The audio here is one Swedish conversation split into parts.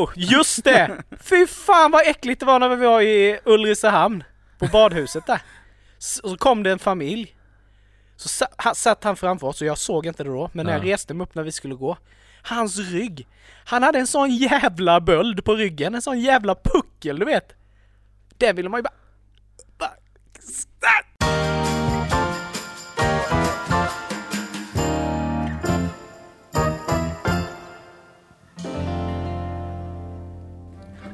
Jo, just det! Fy fan vad äckligt det var när vi var i Ulricehamn. På badhuset där. Och så kom det en familj. Så satt han framför oss och jag såg inte det då, men när jag Ja. reste mig upp när vi skulle gå. Hans rygg. Han hade en sån jävla böld på ryggen, en sån jävla puckel du vet. Den ville man ju bara... bara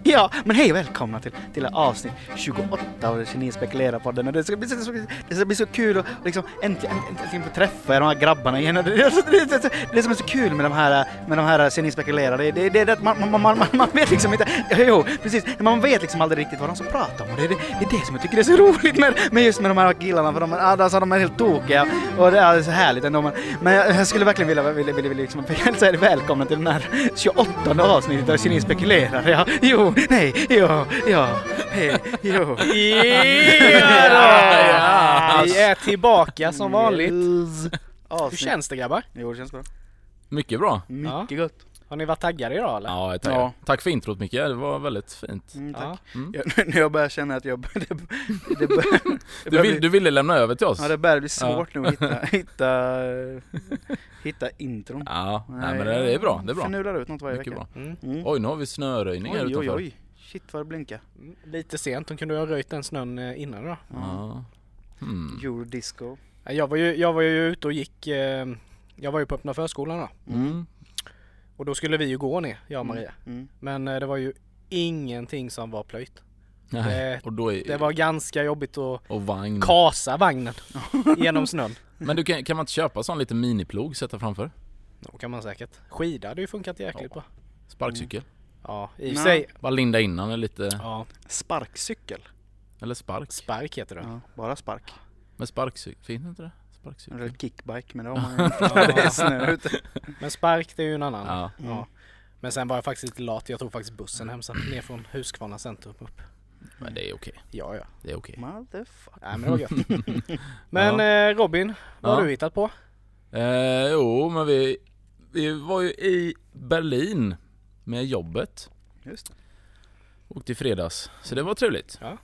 Ja, men hej och välkomna till, till avsnitt 28 av Geni spekulerar podden. Och Det ska bli så, det ska bli så kul att liksom äntligen, äntligen få träffa de här grabbarna igen. Det, det, det, det, det som är så kul med de här, med de här Geni spekulerar, det, det, det är att man, man, man, man, man vet liksom inte, jo precis, man vet liksom aldrig riktigt vad de som pratar om. Och det, det, det är det som jag tycker är så roligt med, med just med de här killarna, för de, är- alltså, de är helt tokiga. Och det är så härligt ändå. Men, men jag, jag skulle verkligen vilja, vilja, vilja, vilja liksom, säga välkomna till den här 28 avsnittet av Geni spekulerar. Ja, jo, nej, ja, ja, hej, jo. Ja då! Vi är tillbaka som vanligt. Hur känns det grabbar? Jo, det känns bra. Mycket bra. Mycket gott. Har ni varit taggade idag eller? Ja, jag. Ja. Tack för introt Micke, det var väldigt fint. Mm, tack. Ja. Mm. Jag, när jag börjar känna att jag... Det, det, bör, det, Du, vill, bli, du ville lämna över till oss? ja, det börjar bli svårt nu att hitta, hitta, hitta intron. Ja, nej, men det är bra. Det är bra. Förnular ut något varje Mycket vecka. bra. Mm. Mm. Oj, nu har vi snöröjning här Oj, oj, utanför. oj. Shit vad det blinkar. Mm, Lite sent, de kunde ha röjt den snön eh, innan då. Ja. Hmm. Eurodisco. Ja, Jag var ju, jag var ju ute och gick, eh, jag var ju på öppna förskolan då. Mm. Och då skulle vi ju gå ner, jag och Maria. Mm. Men eh, det var ju ingenting som var plöjt. Nej. Det- Och då är... Det var ganska jobbigt att Och vagn. kasa vagnen genom snön. Men du kan, kan man inte köpa sån liten miniplog sätta framför? Då kan man säkert. Skida hade ju funkat jäkligt Ja. bra. Sparkcykel? Ja, i och sig. Bara linda innan är lite... Ja, Sparkcykel. Eller spark? spark heter det. Ja, bara spark. Men sparkcykel, finns inte det? Sparkcykel? Eller kickbike, men det har man ju inte. Men spark det är ju en annan. Ja. Mm. Ja. Men sen var jag faktiskt lite lat. Jag tog faktiskt bussen hem sen. Ner från Huskvarna centrum upp. Men det är okej. Ja, ja. Det är okej. Motherfucker. Nej men det var gött. Men eh, Robin, vad har Ja. du hittat på? Eh, jo, men vi, vi var ju i Berlin med jobbet. Just det. Åkte i fredags. Så det var trevligt. Ja.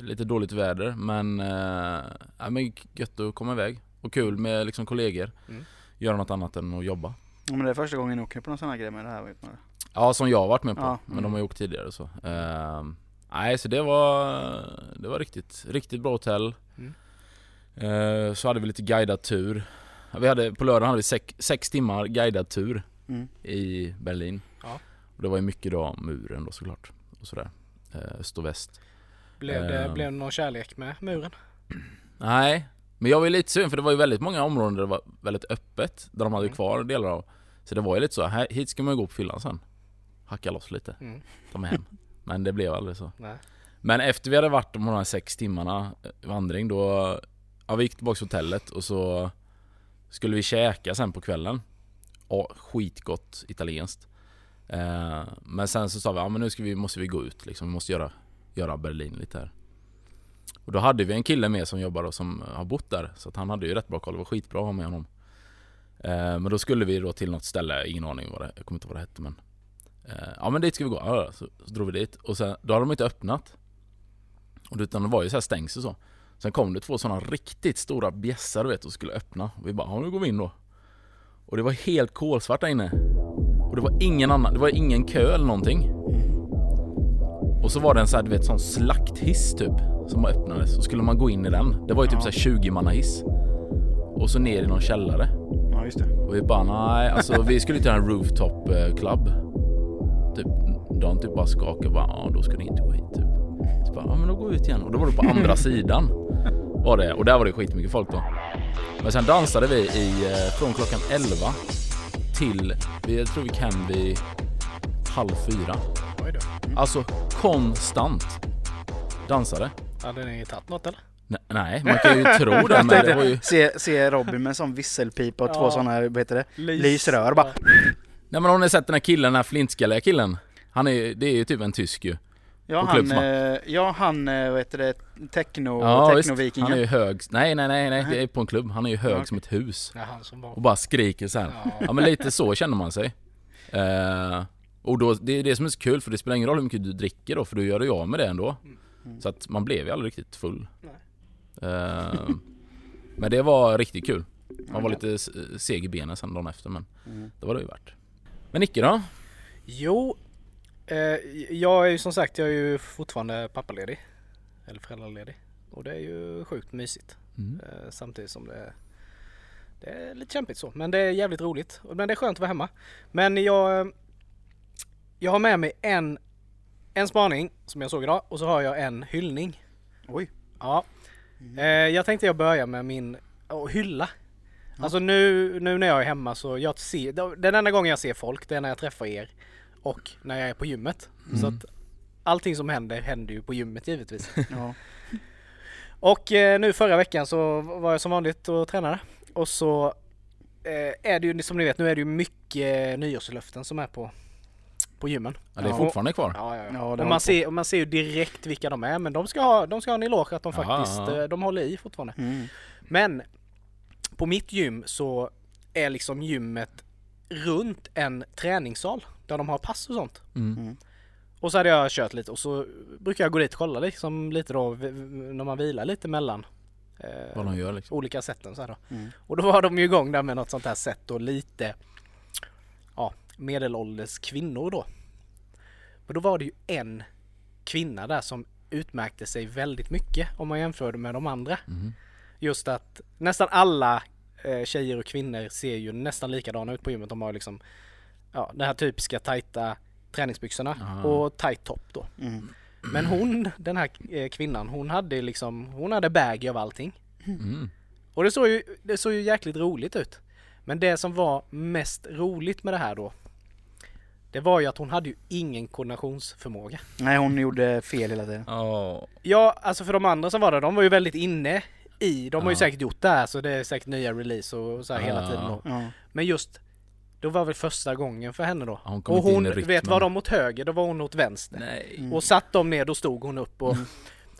Lite dåligt väder men, eh, ja, men gött att komma iväg. Och kul med liksom kollegor. Mm. Göra något annat än att jobba. Ja, men det är första gången jag åker på någon sån här grej med det här. Vet man. Ja, som jag har varit med på. Ja, Men mm. de har ju åkt tidigare så. Eh, nej, så det var, det var riktigt, riktigt bra hotell. Mm. Eh, så hade vi lite guidad tur. Vi hade, på lördagen hade vi sex, sex timmar guidad tur Mm. i Berlin. Ja. Och det var ju mycket då muren då såklart. Och sådär. Eh, Öst och väst. Blev det, Eh. blev det någon kärlek med muren? Nej, men jag var ju lite sugen för det var ju väldigt många områden där det var väldigt öppet. Där de hade Mm. kvar delar av. Så det var ju lite så, här, hit ska man ju gå på fyllan sen. Hacka loss lite, Mm. ta med hem. Men det blev aldrig så. Nej. Men efter vi hade varit de här sex timmarna eh, vandring då, ja vi gick tillbaka till hotellet och så skulle vi käka sen på kvällen. Ja, skitgott italienskt. Eh, men sen så sa vi, ja men nu ska vi, måste vi gå ut liksom, vi måste göra, göra Berlin lite här. Och då hade vi en kille med som jobbar och som har bott där, så att han hade ju rätt bra koll, det var skitbra att ha med honom. Eh, men då skulle vi då till något ställe, ingen aning vad det, jag kommer inte ihåg vad det hette men eh, Ja men dit ska vi gå, ja, så, så drog vi dit och sen, då hade de inte öppnat. Och det- utan det var ju så här stängsel så. Sen kom det två sådana riktigt stora bjässar du vet och skulle öppna. Och vi bara, ja nu går vi in då. Och det var helt kolsvart där inne. Och det var ingen annan, det var ingen kö eller någonting. Och så var det en sån här, du vet sån slakthiss typ. Som öppnades. Så skulle man gå in i den. Det var ju typ Ja. så här 20 manna hiss. Och så ner i någon källare. Ja, just det. Och vi bara nej, alltså vi skulle till en rooftop eh, club. Typ, de typ bara skakade bara, ja då ska ni inte gå hit typ. Så bara, ja men då går vi ut igen. Och då var det på andra sidan. Var det, och där var det skitmycket folk då. Men sen dansade vi i, eh, från klockan 11 till, jag tror vi kan vid halv fyra. Då. Alltså konstant dansade. Hade ni tagit något eller? Nej, man kan ju tro det men det var ju... Se, se Robin med sån visselpipa och Ja. två såna, vad heter det? Lys. Lysrör bara. Nej men har ni sett den här killen, den här flintskalliga killen? Han är det är ju typ en tysk ju. Ja På han, eh, ja han, eh, vad heter det, techno, Ja technovikingen. han är ju hög. Nej nej nej nej, det är på en klubb. Han är ju hög Ja, som ett hus. Ja, han som var... Och bara skriker så här. Ja. Ja men lite så känner man sig. Eh, Och då, det är det som är så kul för det spelar ingen roll hur mycket du dricker då för du gör dig av med det ändå. Mm. Så att man blev ju aldrig riktigt full. Nej. Eh, men det var riktigt kul. Man var lite seg i benen sen dagen efter men Mm. det var det ju värt. Men Nicke då? Jo, eh, jag är ju som sagt jag är ju fortfarande pappaledig. Eller föräldraledig. Och det är ju sjukt mysigt. Mm. Eh, samtidigt som det, det är lite kämpigt så. Men det är jävligt roligt. Och- Men det är skönt att vara hemma. Men jag, jag har med mig en, en spaning som jag såg idag och så har jag en hyllning. Oj. Ja. Eh, jag tänkte jag börja med min att hylla. Alltså nu, nu när jag är hemma så jag ser, den enda gången jag ser folk det är när jag träffar er och när jag är på gymmet. Så Mm. att allting som händer händer ju på gymmet givetvis. Ja. Och eh, nu förra veckan så var jag som vanligt och tränade. Och så eh, är det ju som ni vet nu är det ju mycket nyårslöften som är på, på gymmen. Ja, det är fortfarande kvar. Ja, ja, ja. Ja, det och, man ser, och man ser ju direkt vilka de är men de ska ha, de ska ha en eloge att de Aha, faktiskt ja. eh, de håller i fortfarande. Mm. Men på mitt gym så är liksom gymmet runt en träningssal där de har pass och sånt. Mm. Och så hade jag kört lite och så brukar jag gå dit och kolla liksom lite då när man vilar lite mellan eh, Vad de gör liksom. olika sätten så här då. Mm. Och då var de ju igång där med något sånt här sätt och lite ja, medelålders kvinnor då. Men då var det ju en kvinna där som utmärkte sig väldigt mycket om man jämförde med de andra. Mm. Just att nästan alla eh, tjejer och kvinnor ser ju nästan likadana ut på gymmet. De har liksom ja, den här typiska tajta träningsbyxorna Aha. och tight top då. Mm. Men hon, den här eh, kvinnan, hon hade liksom, hon hade baggy av allting. Mm. Och det såg ju, det såg ju jäkligt roligt ut. Men det som var mest roligt med det här då, det var ju att hon hade ju ingen koordinationsförmåga. Nej, hon gjorde fel hela tiden. Ja. Ja, alltså för de andra som var där, de var ju väldigt inne i, de har ju säkert gjort det här så det är säkert nya release och så här hela tiden då. Ja. Men just, det var väl första gången för henne då. Hon och hon, vet var de åt höger, då var hon åt vänster. Nej. Mm. Och satt de ner, då stod hon upp och,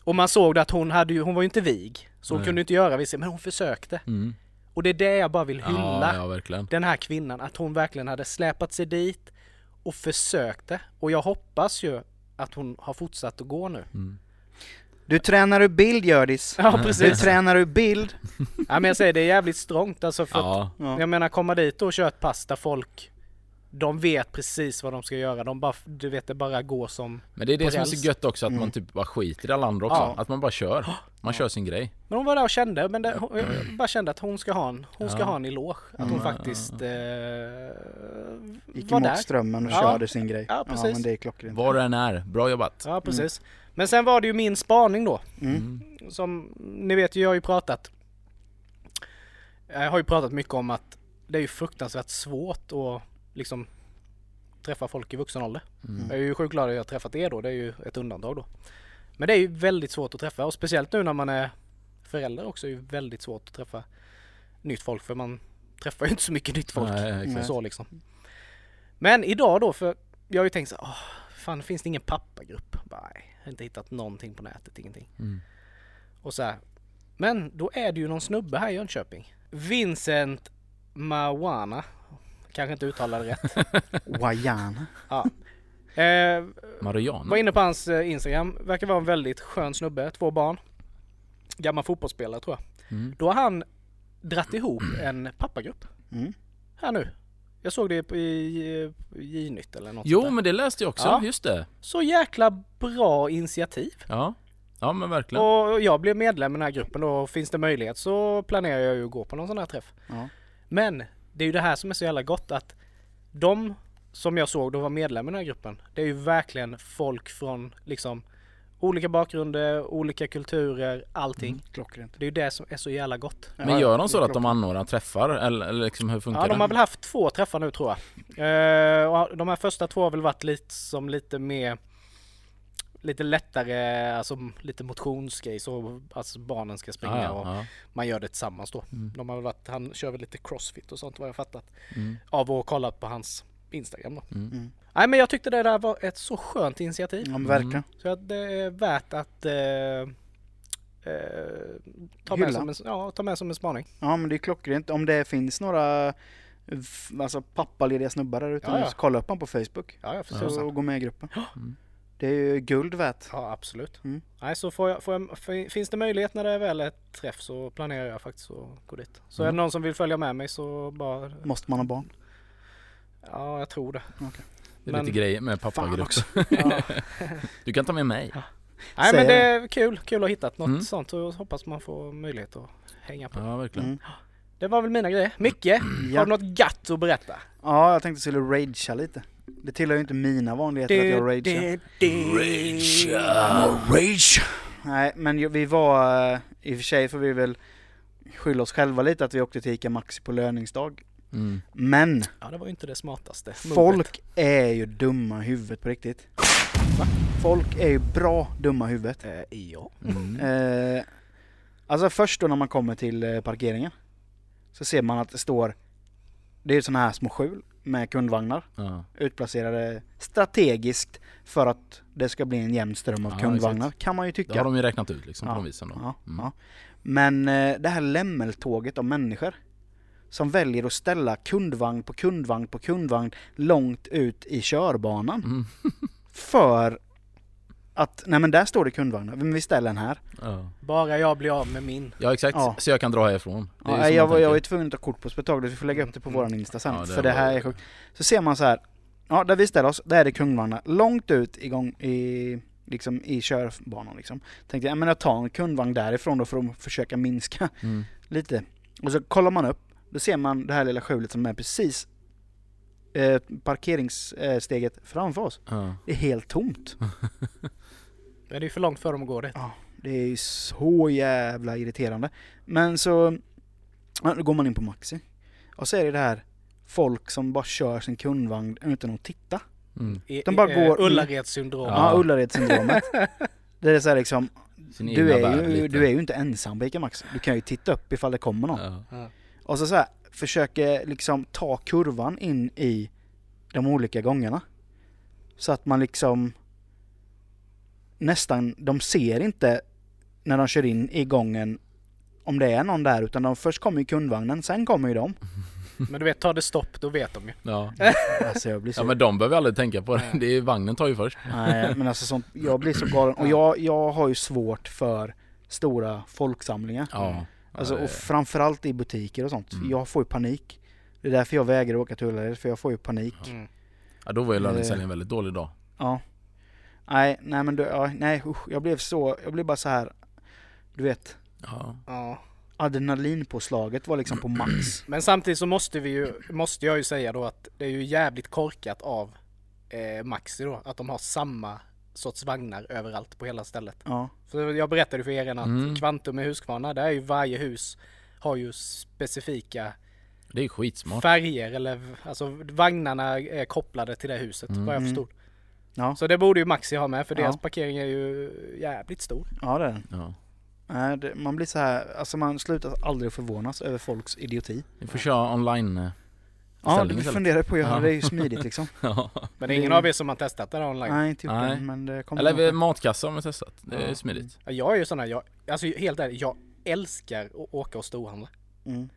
och man såg att hon hade ju, hon var ju inte vig. Så hon Nej. kunde inte göra vissa, men hon försökte. Mm. Och det är det jag bara vill hylla. Ja, ja, den här kvinnan, att hon verkligen hade släpat sig dit och försökte. Och jag hoppas ju att hon har fortsatt att gå nu. Mm. Du tränar ur bild Hjördis. Ja Du precis. tränar ur bild. ja, men jag säger det är jävligt strångt alltså för att, Ja. Ja. Jag menar komma dit och köra ett pass där folk de vet precis vad de ska göra. De bara, du vet det bara går som... Men det är det som är räls. så gött också, att Mm. man typ bara skiter i alla andra också. Ja. Att man bara kör. Man kör sin grej. Men hon var där och kände, men det, hon, jag bara kände att hon ska ha en, hon ska Ja. ha en eloge. Att hon Mm. faktiskt eh, Gick var emot där. strömmen och Ja. körde sin grej. Ja, precis. men det är klockrent. Var du än är, bra jobbat. Ja precis. Men sen var det ju min spaning då. Mm. Som ni vet ju, jag har ju pratat Jag har ju pratat mycket om att det är ju fruktansvärt svårt att liksom träffa folk i vuxen ålder. Mm. Jag är ju sjukt glad att jag har träffat er då, det är ju ett undantag då. Men det är ju väldigt svårt att träffa och speciellt nu när man är förälder också är det ju väldigt svårt att träffa nytt folk för man träffar ju inte så mycket nytt folk. Nej, så liksom. Men idag då, för jag har ju tänkt så åh, fan finns det ingen pappagrupp? Bara, Nej, jag har inte hittat någonting på nätet, ingenting. Mm. Och så här. Men då är det ju någon snubbe här i Jönköping. Vincent Mawana. Kanske inte uttalade rätt. Wajana. Ja. Eh, Mariana. var inne på hans eh, Instagram. Verkar vara en väldigt skön snubbe. Två barn. Gammal fotbollsspelare tror jag. Mm. Då har han dratt ihop en pappagrupp. Mm. Här nu. Jag såg det i J-nytt eller något Jo där. men det läste jag också, Ja. just det. Så jäkla bra initiativ. Ja. Ja men verkligen. Och jag blev medlem i den här gruppen och finns det möjlighet så planerar jag ju att gå på någon sån här träff. Ja. Men det är ju det här som är så jävla gott att de som jag såg då var medlem i den här gruppen. Det är ju verkligen folk från liksom olika bakgrunder, olika kulturer, allting. Mm. Klockrent. Det är ju det som är så jävla gott. Men gör de så att de anordnar träffar eller, eller liksom hur funkar Ja, de det? har väl haft två träffar nu tror jag. Eh, och de här första två har väl varit lite som lite mer Lite lättare, alltså lite motionsgrej så alltså barnen ska springa ja, och ja, man gör det tillsammans då. Mm. De har väl varit, han kör väl lite crossfit och sånt vad jag fattat. ja. Mm. Av att ha kollat på hans Instagram då. Mm. Mm. Nej men jag tyckte det där var ett så skönt initiativ. Ja, men verkligen. Så att det är värt att eh, eh, ta, med som en, ja, ta med som en spaning. Ja men det är klockrent. Om det finns några alltså pappalediga snubbar där ute Ja, ja. Så kolla upp han på Facebook. Ja, jag Så, förstår. och gå med i gruppen. Mm. Det är ju guld värt. Ja, absolut. Mm. Nej, så får jag, får jag, finns det möjlighet när det väl är ett träff så planerar jag faktiskt att gå dit. Så är det Mm. någon som vill följa med mig så bara, Måste man ha barn? ja jag tror det. Det är Men- lite grejer med Fan pappagrupp. också. Ja. Du kan ta med mig. Nej Säger men det är kul, kul att ha hittat något Mm. sånt och hoppas man får möjlighet att hänga på. Ja, verkligen. Mm. Det var väl mina grejer. Micke, har Ja. du något gatt att berätta? ja, jag tänkte att jag skulle ragea lite. Det tillhör ju inte mina vanligheter att jag ragear. Rage! Nej, men vi var, eh, i och för sig får vi väl skylla oss själva lite att vi åkte till ICA Maxi på löningsdag. Mm. Men Ja det var ju inte det smartaste. folk är ju dumma i huvudet på riktigt. Folk är ju bra dumma i huvudet. Eh, ja. Mm. Eh, alltså först då när man kommer till eh, parkeringen så ser man att det står Det är sådana här små skjul med kundvagnar Ja. utplacerade strategiskt för att det ska bli en jämn ström av Ja, kundvagnar exakt. kan man ju Det tycka. har de ju räknat ut liksom Ja. på de visen då. Mm. Men eh, det här lämmeltåget av människor som väljer att ställa kundvagn på kundvagn på kundvagn långt ut i körbanan Mm. för att, nej men där står det kundvagnar, men vi ställer den här. Ja. Bara jag blir av med min. ja exakt, Ja. så jag kan dra härifrån. Ja, jag, man var, jag var tvungen att ta kort på tag, vi får lägga upp det på Mm. våran Insta sen, Ja, det för det här är sjukt. Så ser man så här, ja där vi ställer oss, där är det kundvagnar långt ut igång i, liksom i körbanan liksom. Tänkte jag, men jag tar en kundvagn därifrån då för att försöka minska Mm. lite. Och så kollar man upp, då ser man det här lilla skjulet som är precis eh, parkeringssteget framför oss. Ja. Det är helt tomt. Det är ju för långt för dem att gå dit. Ja, det är ju så jävla irriterande. Men så ja, då går man in på Maxi. Och så är det det här folk som bara kör sin kundvagn utan att titta. Mm. De bara i, eh, går- Ullareds-syndrom. Ja. Ullared-syndromet. det är så här liksom, du är, ju, du är ju inte ensam på ICA Maxi. Du kan ju titta upp ifall det kommer någon. Ja. Ja. Och så, så här, försöker liksom ta kurvan in i de olika gångerna. Så att man liksom nästan, de ser inte när de kör in i gången om det är någon där utan de, först kommer ju kundvagnen, sen kommer ju de. Men du vet, tar det stopp då vet de ju. Ja. Alltså jag blir så... ja men de behöver aldrig tänka på det, det är, vagnen tar ju först. Nej men alltså sånt, jag blir så galen. Och jag, jag har ju svårt för stora folksamlingar. Ja. Alltså, och framförallt i butiker och sånt. Mm. Jag får ju panik. Det är därför jag vägrar åka till Ullared, för jag får ju panik. Mm. ja då var ju Eh. löningshelgen väldigt dålig dag. Ja. Nej, nej men du, ja, nej usch, jag blev så, jag blev bara så här. Du vet, Ja. Ja. adrenalinpåslaget var liksom på max. Men samtidigt så måste vi ju, måste jag ju säga då att det är ju jävligt korkat av eh, Maxi då, att de har samma sorts vagnar överallt på hela stället. Ja, För jag berättade för er redan att Mm. Kvantum i Huskvarna, där är ju varje hus har ju specifika Det är skitsmart. färger eller alltså vagnarna är kopplade till det huset Mm. vad jag Mm. förstod. ja, Så det borde ju Maxi ha med för Ja. deras parkering är ju jävligt stor. ja det är den. Ja. Nej, det, man blir så här, alltså man slutar aldrig förvånas över folks idioti. Vi får köra online eh, Ja, istället. funderar på att göra, Ja. det är ju smidigt liksom. Ja. Men det är ingen av er som har testat det där online? Nej, inte gjort Nej. det, men det kommer Eller nog matkassa har vi testat. Det är Ja. smidigt. Ja, Jag är ju sån här, jag, alltså helt ärligt, jag älskar att åka och storhandla. Mm.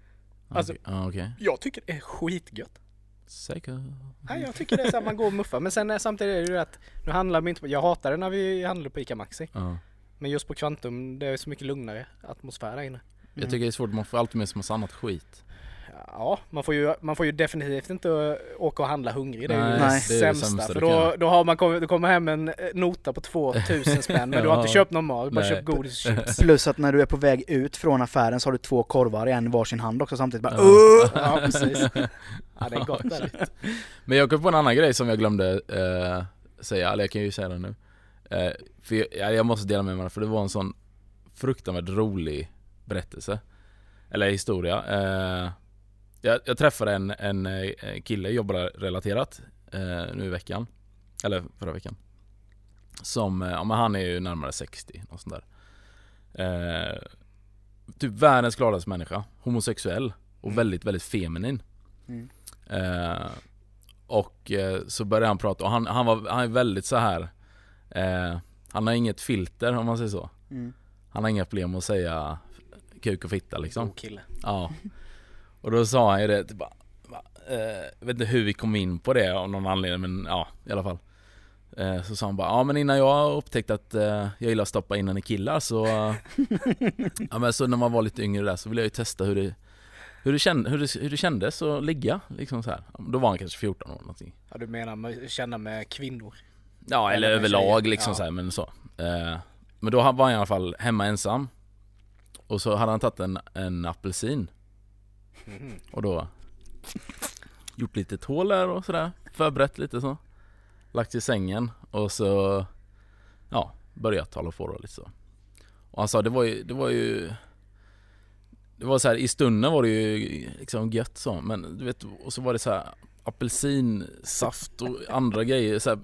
Alltså-. Ja okej. Jag tycker det är skitgött. Säker. Nej, jag tycker det är så att man går och muffar. Men sen samtidigt är det ju att, nu handlar vi inte på, jag hatar det när vi handlar på ICA Maxi. Ja. Men just på Kvantum, det är så mycket lugnare atmosfär där inne. Jag tycker det är svårt, man får alltid med sig massa annat skit. Ja, man får ju, man får ju definitivt inte åka och handla hungrig. Det är ju Nej, Nej. det är det sämsta. sämsta för då, då har man kommit, du kommer hem en eh, nota på 2000 spänn men du har inte Ja. köpt någon mat, bara Nej. köpt godis och chips. Plus att när du är på väg ut från affären så har du två korvar i en varsin hand också samtidigt. Bara, Ja. Ja, precis. Ja, det är gott där. Men jag kom på en annan grej som jag glömde eh, säga, eller jag kan ju säga det nu. Eh, för jag, ja, jag måste dela med mig för det var en sån fruktansvärt rolig berättelse. Eller historia. Eh, jag, jag träffade en, en eh, kille, jobbar relaterat eh, nu i veckan. Eller förra veckan. Som, eh, ja men han är ju närmare 60 och sånt där. Eh, typ världens gladaste människa. Homosexuell. Och Mm. väldigt, väldigt feminin. Mm. Eh, och eh, så började han prata och han, han, var, han är väldigt så här. Eh, han har inget filter om man säger så. Mm. Han har inga problem att säga kuk och fitta liksom. God kille. Ja. Och då sa han ju det, typ eh, vet inte hur vi kom in på det av någon anledning men ja, i alla fall. Eh, så sa han bara, ja men innan jag upptäckte att eh, jag gillar att stoppa in en i killar så, ja men så när man var lite yngre där så ville jag ju testa hur det, hur det, känd, hur det, hur det kändes att ligga liksom så här. Då var han kanske 14 år någonting. Ja, du menar med, känna med kvinnor? Ja eller, Eller överlag tjejer, liksom ja. så här, men så. Eh, men då var han i alla fall hemma ensam. Och så hade han tagit en, en apelsin och då gjort lite hål där och sådär. Förberett lite så. Lagt sig i sängen och så ja, börjat hålla på då lite så. Och han sa det var ju, det var ju Det var så här i stunden var det ju liksom gött så men du vet och så var det så här apelsinsaft och andra grejer så här,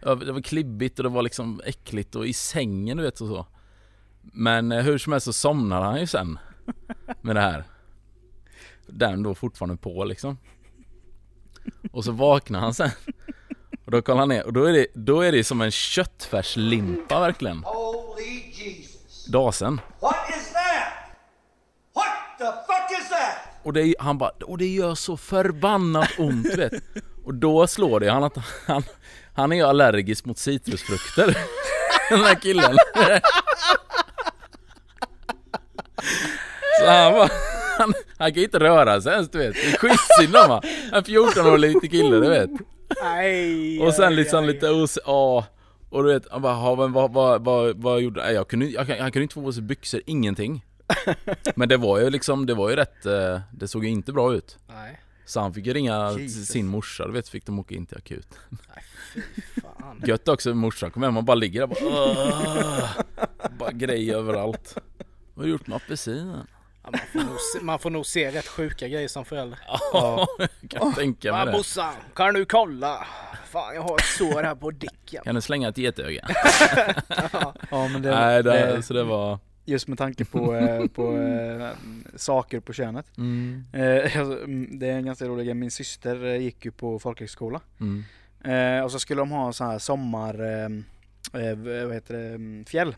det var klibbigt och det var liksom äckligt och i sängen du vet och så. Men eh, hur som helst så somnade han ju sen med det här. Den då fortfarande på liksom. Och så vaknar han sen. Och då kollar han ner och då är det, då är det som en köttfärslimpa verkligen. Holy Jesus. Dasen. What is that? What the fuck is that? Och det, han bara, och det gör så förbannat ont vet. Och då slår det han att han, han är allergisk mot citrusfrukter. Den här killen. Så han bara, han, han kan ju inte röra sig ens du vet. Det är skitsynd om han. En 14 år liten kille du vet. Nej, Och sen liksom aj. lite os, ja. Och du vet, han bara, "Ja, men vad, vad, vad, vad gjorde jag? Jag kunde, jag, jag kunde inte få på sig byxor, ingenting. Men det var ju liksom, det var ju rätt, eh, det såg ju inte bra ut. Nej, Så han fick ju ringa Jesus. sin morsa, du vet, fick de åka in till akut. fan. Gött också, morsan kom hem och bara ligger där bara, bara grejer överallt. Vad har du gjort med apelsinen? Ja, man, får nog se, man får nog se rätt sjuka grejer som förälder. Ja, jag kan tänka mig det. brorsan, kan du kolla? Fan, jag har ett sår här på dicken. Kan du slänga ett getöga? Ja men det, Nej, det, det, så det var... just med tanke på, eh, på eh, saker på könet. Mm, Eh, alltså, mm, det är en ganska rolig grej, min syster gick ju på folkhögskola. mm, och så skulle de ha så här sommar, vad heter det, mm, fjäll.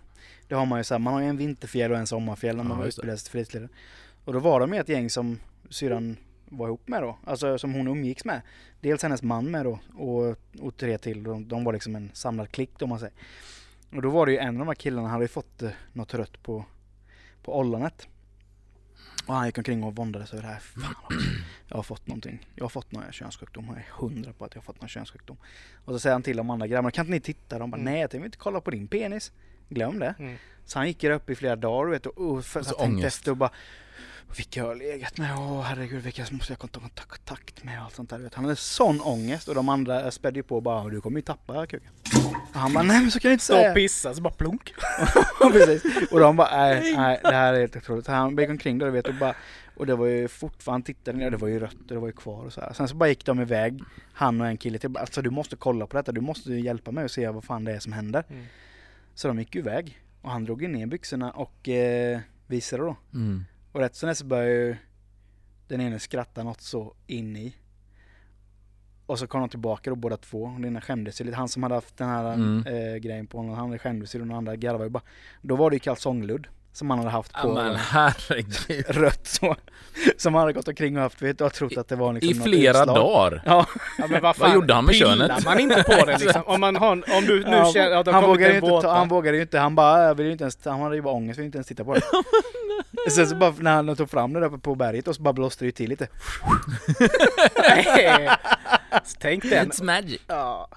Det har man ju så här, man har ju en vinterfjäll och en sommarfjäll när Ja, man var just det. utbildad till fritidsledare. Och då var de med ett gäng som syrran var ihop med då, alltså som hon umgicks med. Dels hennes man med då och, och tre till, de, de var liksom en samlad klick om man säger. Och då var det ju en av de här killarna, han hade ju fått eh, något rött på, på ollonet. Och han gick omkring och våndades över det här. Fan också. Jag har fått någonting. Jag har fått någon könssjukdom. Jag är hundra på att jag har fått någon könssjukdom. Och så säger han till de andra grabbarna, kan inte ni titta? De bara, Mm. nej jag tänker inte kolla på din penis. Glöm det. Mm. Så han gick där uppe i flera dagar vet, och, och för, Och så så jag tänkte ångest. efter och bara vilka jag har legat med, åh herregud vilka måste jag ta kontakt med och allt sånt där. Vet. Han hade sån ångest och de andra spädde ju på och bara du kommer ju tappa kuken. Och han bara nej men så kan jag inte Stå och säga. pissa så bara plunk. Ja, precis. Och de bara nej, nej det här är helt otroligt. Så han gick omkring där du vet och bara och det var ju fortfarande, tittade ner, det var ju rött och det var ju kvar och så här. Sen så bara gick de iväg, han och en kille till. Alltså du måste kolla på detta, du måste ju hjälpa mig och se vad fan det är som händer. Mm. Så de gick ju iväg och han drog ju ner byxorna och eh, visade då. mm. Och rätt som det så började ju den ene skratta något så in i. Och så kom de tillbaka då båda två. Och den ena skämdes ju lite. Han som hade haft den här Mm. eh, grejen på honom, han skämdes ju och den andra garvade ju bara. Då var det ju kalsongludd som han hade haft på. Ja, men herregud. rött så. Som han hade gått omkring och haft, vet du, och trott att det var liksom I flera utslag. dagar. Ja, Ja, men vad, Vad gjorde han med könet? man inte på det liksom? Om, man har, om du nu Ja, känner att det han, har kommit vågade inte ta, han vågade ju inte, han bara, jag vill ju inte ens, han hade ju bara ångest, vill inte ens titta på det. Sen så bara när han tog fram det där på berget och så bara blåste det ju till lite. Så Tänk den. It's magic. Ja.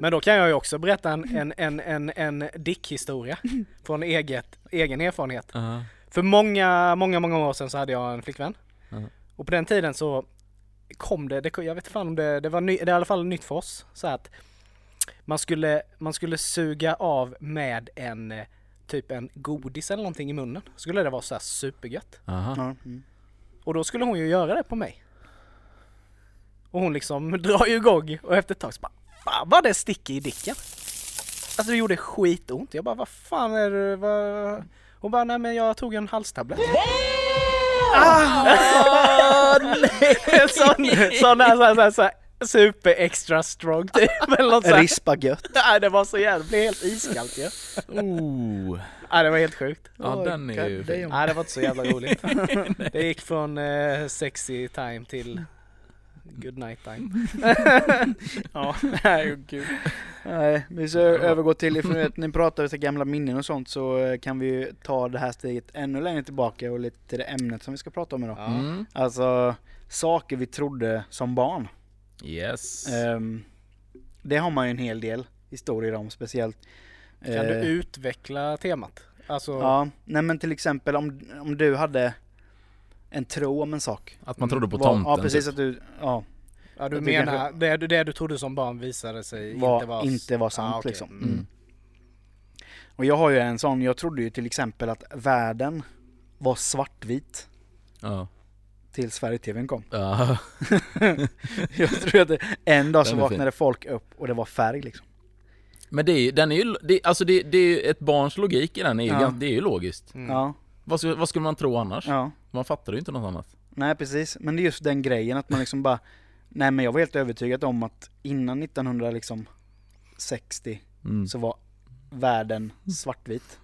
Men då kan jag ju också berätta en, en, en, en, en dickhistoria från eget, egen erfarenhet. Ja. För många, många, många år sedan så hade jag en flickvän. Ja. Och på den tiden så kom det, det jag vet inte fan om det, det var ny, det är i alla fall nytt för oss. Så att man skulle, man skulle suga av med en eh, typ en godis eller någonting i munnen. Skulle det vara så här supergött. Aha. Ja, mm. Och då skulle hon ju göra det på mig. Och hon liksom drar ju igång och efter ett tag så bara Fan vad det sticker i dicken! Alltså det gjorde skitont. Jag bara vad fan är det? Vad... Hon bara nej men jag tog en halstablett. Ah! En sån, sån här, sån här, sån här, sån här super extra strong typ eller något sånt. Rispa gött. Nej det var så jävla, det blev helt iskallt ju. Oh. Nej det var helt sjukt. Ja, Oj, den är ju. Nej det var inte så jävla roligt. Det gick från eh, sexy time till good night time. Ja, nej gud. Nej, vi ska övergå till, ifrån att ni pratar om gamla minnen och sånt så eh, kan vi ju ta det här steget ännu längre tillbaka och lite till det ämnet som vi ska prata om idag. Mm. Alltså, saker vi trodde som barn. Yes. Ehm, det har man ju en hel del historier om, speciellt. Kan du utveckla temat? Alltså, Ja, nej men till exempel om, om du hade en tro om en sak. Att man trodde på Var- tomten Ja precis typ. att du, ja, ja, du tycker menar det, du- det du trodde som barn visade sig var, inte vara... inte var sant Ah, okej. liksom. Mm. Mm. Och jag har ju en sån, jag trodde ju till exempel att världen var svartvit Ja. tills Sverige-TVn kom. Ja. jag tror att det, en dag så vaknade folk upp och det var färg liksom. Men det är ju, den är ju, det, alltså det, det är ju ett barns logik i den är ju, Ja. det är ju logiskt. Mm. Ja, Vad, skulle- vad skulle man tro annars? ja. Man fattar ju inte något annat. Nej precis, men det är just den grejen att man liksom bara Nej men jag var helt övertygad om att innan 1960 Mm. så var världen svartvit.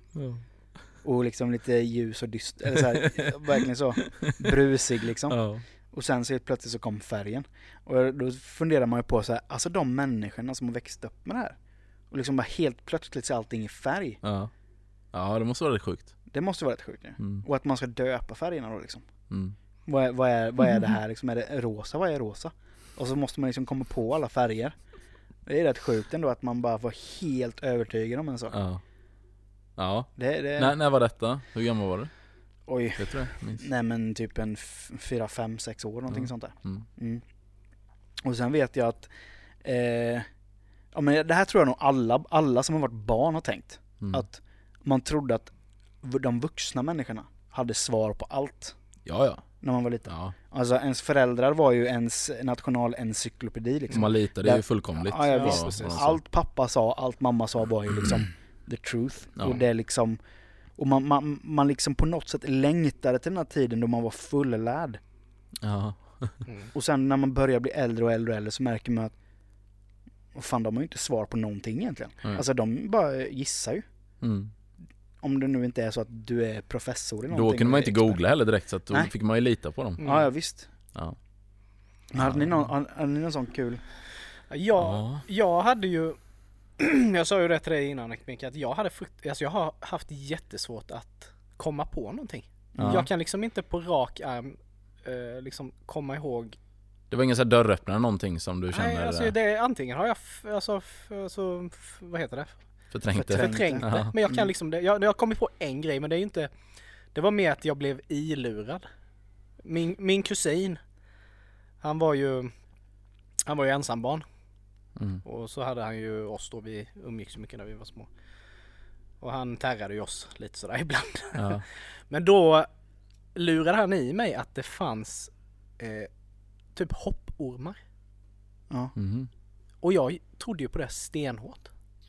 Och liksom lite ljus och dyster, eller så här, verkligen så brusig liksom. Ja. Och sen så helt plötsligt så kom färgen. Och då funderar man ju på så här, alltså de människorna som har växt upp med det här. Och liksom bara helt plötsligt ser allting i färg. Ja. Ja, det måste vara rätt sjukt. Det måste vara rätt sjukt ju. Mm. Och att man ska döpa färgerna då liksom. Mm. Vad är, vad är, vad är det här liksom? Är det rosa? Vad är rosa? Och så måste man liksom komma på alla färger. Det är rätt sjukt ändå att man bara var helt övertygad om en sak. Ja. Ja. Det, det, När, när var detta? Hur gammal var du? Oj. Vet du det? Nej men typ en fyra, fem, sex år någonting Ja. sånt där. Mm. Mm. Och sen vet jag att eh, Ja men det här tror jag nog alla, alla som har varit barn har tänkt. Mm. Att man trodde att de vuxna människorna hade svar på allt Ja, ja. när man var liten. ja. Alltså ens föräldrar var ju ens nationalencyklopedi liksom. Man litade Där- ju fullkomligt Ja, ja visst. sa. Allt pappa sa, allt mamma sa var ju liksom the truth. Ja. Och det är liksom och man, man, man liksom på något sätt längtade till den här tiden då man var fullärd. Ja. Mm. Och sen när man börjar bli äldre och äldre och äldre så märker man att fan, de har ju inte svar på någonting egentligen. Nej. Alltså de bara gissar ju. Mm. Om det nu inte är så att du är professor i Då någonting. kunde man inte googla heller direkt så att då Nej. fick man ju lita på dem. Mm. Ja, ja visst. Ja. Men Hade, ni någon, hade, ni någon sån kul? Ja, Ja. jag hade ju Jag sa ju det till dig innan Micke, att jag hade frukt, alltså jag har haft jättesvårt att komma på någonting. Ja. Jag kan liksom inte på rak arm eh, liksom komma ihåg Det var ingen sån här dörröppnare någonting som du känner Nej, alltså eh, det är antingen har jag, f- alltså, f- alltså f- vad heter det? Förträngt det? förträngt. Förträngt det. Ja. Men jag kan Mm. liksom, det, jag, jag har kommit på en grej men det är ju inte Det var mer att jag blev ilurad. Min, min kusin Han var ju Han var ju ensambarn Mm. och så hade han ju oss då, vi umgicks så mycket när vi var små. Och han terrade ju oss lite sådär ibland. Ja. Men då lurade han i mig att det fanns eh, typ hoppormar. Ja. Mhm. Och jag trodde ju på det stenhårt.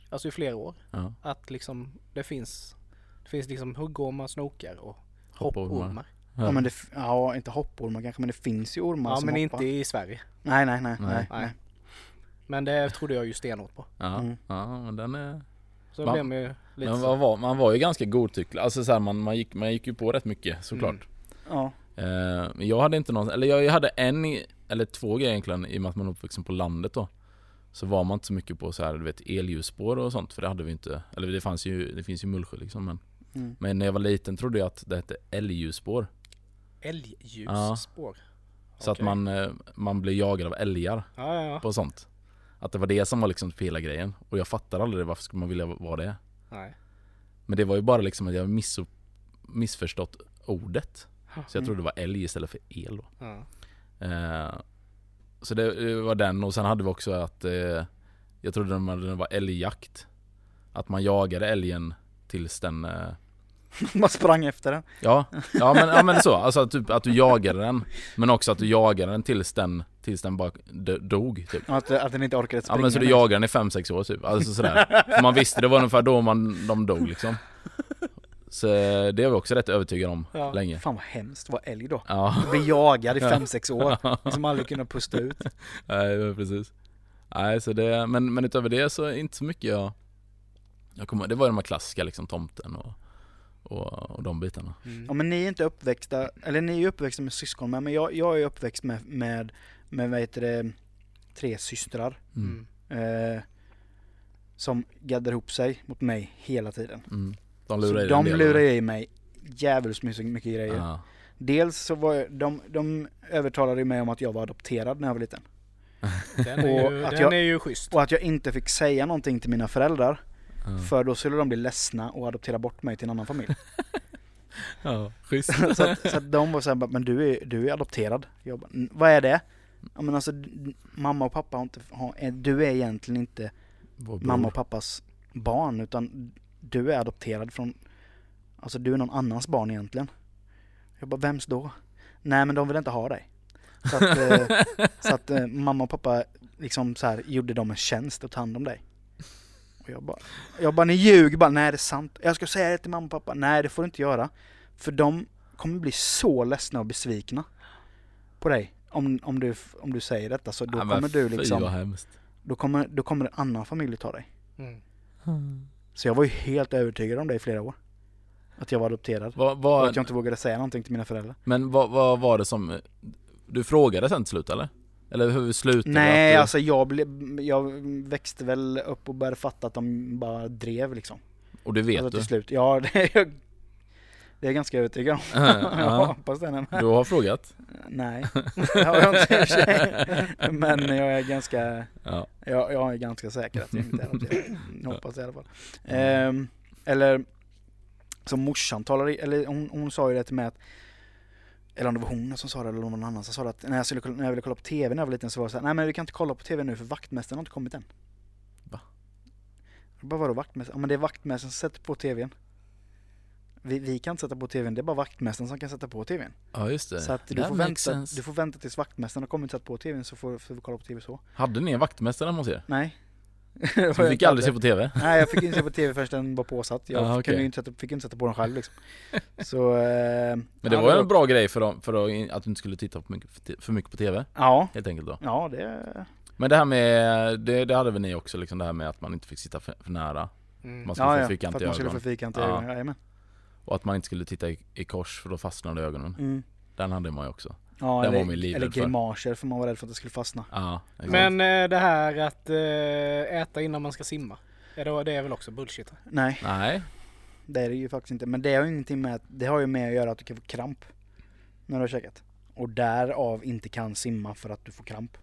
Alltså i flera år. Ja. Att liksom det finns Det finns liksom huggormar, snokar och Hoppormar. hoppormar. Ja, men det, ja inte hoppormar kanske men det finns ju ormar Ja som men hoppar. inte i Sverige. Nej nej nej. Nej. nej, Nej. Men det trodde jag ju stenhårt på. Ja. Mm. ja, men den är... Så det blev man ju lite Men vad var, man var ju ganska godtycklig, alltså så här, man, man, gick, man gick ju på rätt mycket såklart. Mm. Ja. Eh, jag hade inte någon, eller jag, jag hade en, eller två grejer egentligen i och med att man är uppvuxen på landet då. Så var man inte så mycket på så här, du vet elljusspår och sånt för det hade vi inte. Eller det fanns ju, det finns ju Mullsjö liksom men. Mm. Men när jag var liten trodde jag att det hette älgljusspår. Älgljusspår. Så att man, eh, man blev jagad av älgar Ja, ja, ja. på sånt. Att det var det som var liksom hela grejen. Och jag fattar aldrig varför skulle man vilja vara det? Nej. Men det var ju bara liksom att jag miss, missförstått ordet. Så jag Mm. trodde det var älg istället för el då. Ja. Eh, så det, det var den och sen hade vi också att eh, Jag trodde den var- älgjakt. Att man jagade älgen tills den eh, Man sprang efter den. Ja, ja men, ja, men så. Alltså typ att du jagade den. Men också att du jagade den tills den, tills den bara dog typ. Att, att den inte orkade Ja springa. men så du jagade den i 5-6 år typ. Alltså sådär. För man visste det var ungefär då man, de dog liksom. Så eh, det är vi också rätt övertygade om Ja. länge. Fan vad hemskt, vad älg då. Ja, Bli jagad i 5-6 år. Liksom aldrig kunna pusta ut. nej, precis. Nej, så det, men, men utöver det så inte så mycket jag... jag kommer, det var ju de här klassiska liksom, tomten och, och, och de bitarna. Ja men ni är inte uppväxta, eller ni är uppväxta med syskon men jag, jag är uppväxt med, med med vad heter det, tre systrar. Mm. Eh, som gaddar ihop sig mot mig hela tiden. Mm. De lurar i de lurar i mig jävligt mycket, mycket grejer. Ja. Dels så var jag, de, de övertalade mig om att jag var adopterad när jag var liten. Den är Och ju, att den jag- är ju schysst. Och att jag inte fick säga någonting till mina föräldrar. Ja. För då skulle de bli ledsna och adoptera bort mig till en annan familj. ja, schysst. så, att, så att de var såhär, men du är, du är adopterad. Jag bara, "Mm, vad är det? Ja men alltså, mamma och pappa har inte, har, du är egentligen inte mamma och pappas barn utan du är adopterad från, alltså du är någon annans barn egentligen. Jag bara, vems då? Nej men de vill inte ha dig. Så att, eh, så att eh, mamma och pappa liksom så här gjorde dem en tjänst och tog hand om dig. Och jag bara, jag bara, ni ljuger bara, nej det är sant. Jag ska säga det till mamma och pappa, nej det får du inte göra. För de kommer bli så ledsna och besvikna på dig. Om, om, du, om du säger detta så då Ja, kommer du liksom, då kommer, då kommer en annan familj ta dig. Mm. Så jag var ju helt övertygad om det i flera år. Att jag var adopterad. Vad, Och vad, att jag inte vågade säga någonting till mina föräldrar. men vad, vad var det som... Du frågade sen till slut eller? Eller hur slutade? Nej, du, alltså jag, blev, jag växte väl upp och började fatta att de bara drev liksom. Och det vet alltså, du? till slut. Ja, det jag, det är jag ganska övertygad om. Ja. jag hoppas det. Du har frågat? Nej, det har jag inte i. Men jag är ganska, Ja. jag, jag är ganska säker att jag inte är. Jag hoppas det i alla fall. Ehm, eller som morsan talade, eller hon, hon sa ju det till mig att eller om det var hon som sa det eller någon annan som sa det att när jag, skulle, när jag ville kolla på TV när jag var liten så var det så här, nej men vi kan inte kolla på TV nu för vaktmästaren har inte kommit än. Va? Bara vadå vaktmästaren? Ja men det är vaktmästaren som sätter på TVn. Vi, vi kan inte sätta på TVn, det är bara vaktmästaren som kan sätta på TVn. ja, just det. Så att du That får, vänta, du får vänta tills vaktmästaren har kommit och satt på TVn så får, får vi kolla på TV så. Hade ni en vaktmästare hos er? Nej. Så du fick aldrig se på TV? Nej jag fick inte se på TV förrän den var påsatt. Jag Ah, okej. kunde ju inte sätta, fick inte sätta på den själv liksom. Så... Eh, Men det ja, var ju en bra grej för, dem, för att att du inte skulle titta på mycket, för mycket på TV, Ja, helt enkelt då. ja det... Men det här med, det, det hade väl ni också liksom det här med att man inte fick sitta för, för nära Mm. Man skulle Ja, få ja, fyrkant för i att man skulle ögonen få fyrkant i Ja. Och att man inte skulle titta i, i kors för då fastnade ögonen Mm. Den hade man ju också Ja, Den var eller, man ju livrädd eller för. grimaser för man var rädd för att det skulle fastna. Ja. Men eh, det här att eh, äta innan man ska simma. Är det, det är väl också bullshit? Nej, Nej, det är det ju faktiskt inte. Men det har ju ingenting med att, det har ju med att göra att du kan få kramp. När du har käkat. Och därav inte kan simma för att du får kramp.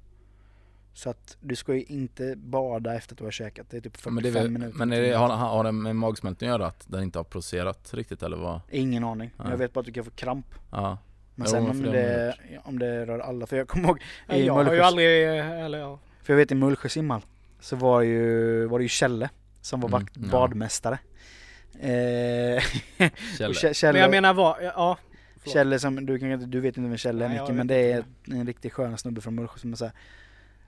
Så att du ska ju inte bada efter att du har käkat. Det är typ 45 men, det är minuter. men är det, har, har det med magsmältningen att göra att den inte har processerat riktigt eller vad? Ingen aning. Ja. Jag vet bara att du kan få kramp. Ja, Men Jo, sen om det om det rör alla, för jag kommer ihåg i jag har ju Mullsjö, aldrig, eller ja. för jag vet i Mullsjö simhall så var ju, var det ju Kjelle som var Mm, vakt, ja. badmästare. Eh, Kjell. och Kjell- Kjelle, Men jag menar vad, ja. förlåt. Kjelle som, du, kan, du vet inte vem Kjelle är Micke, men det är en riktigt skön snubbe från Mullsjö som är såhär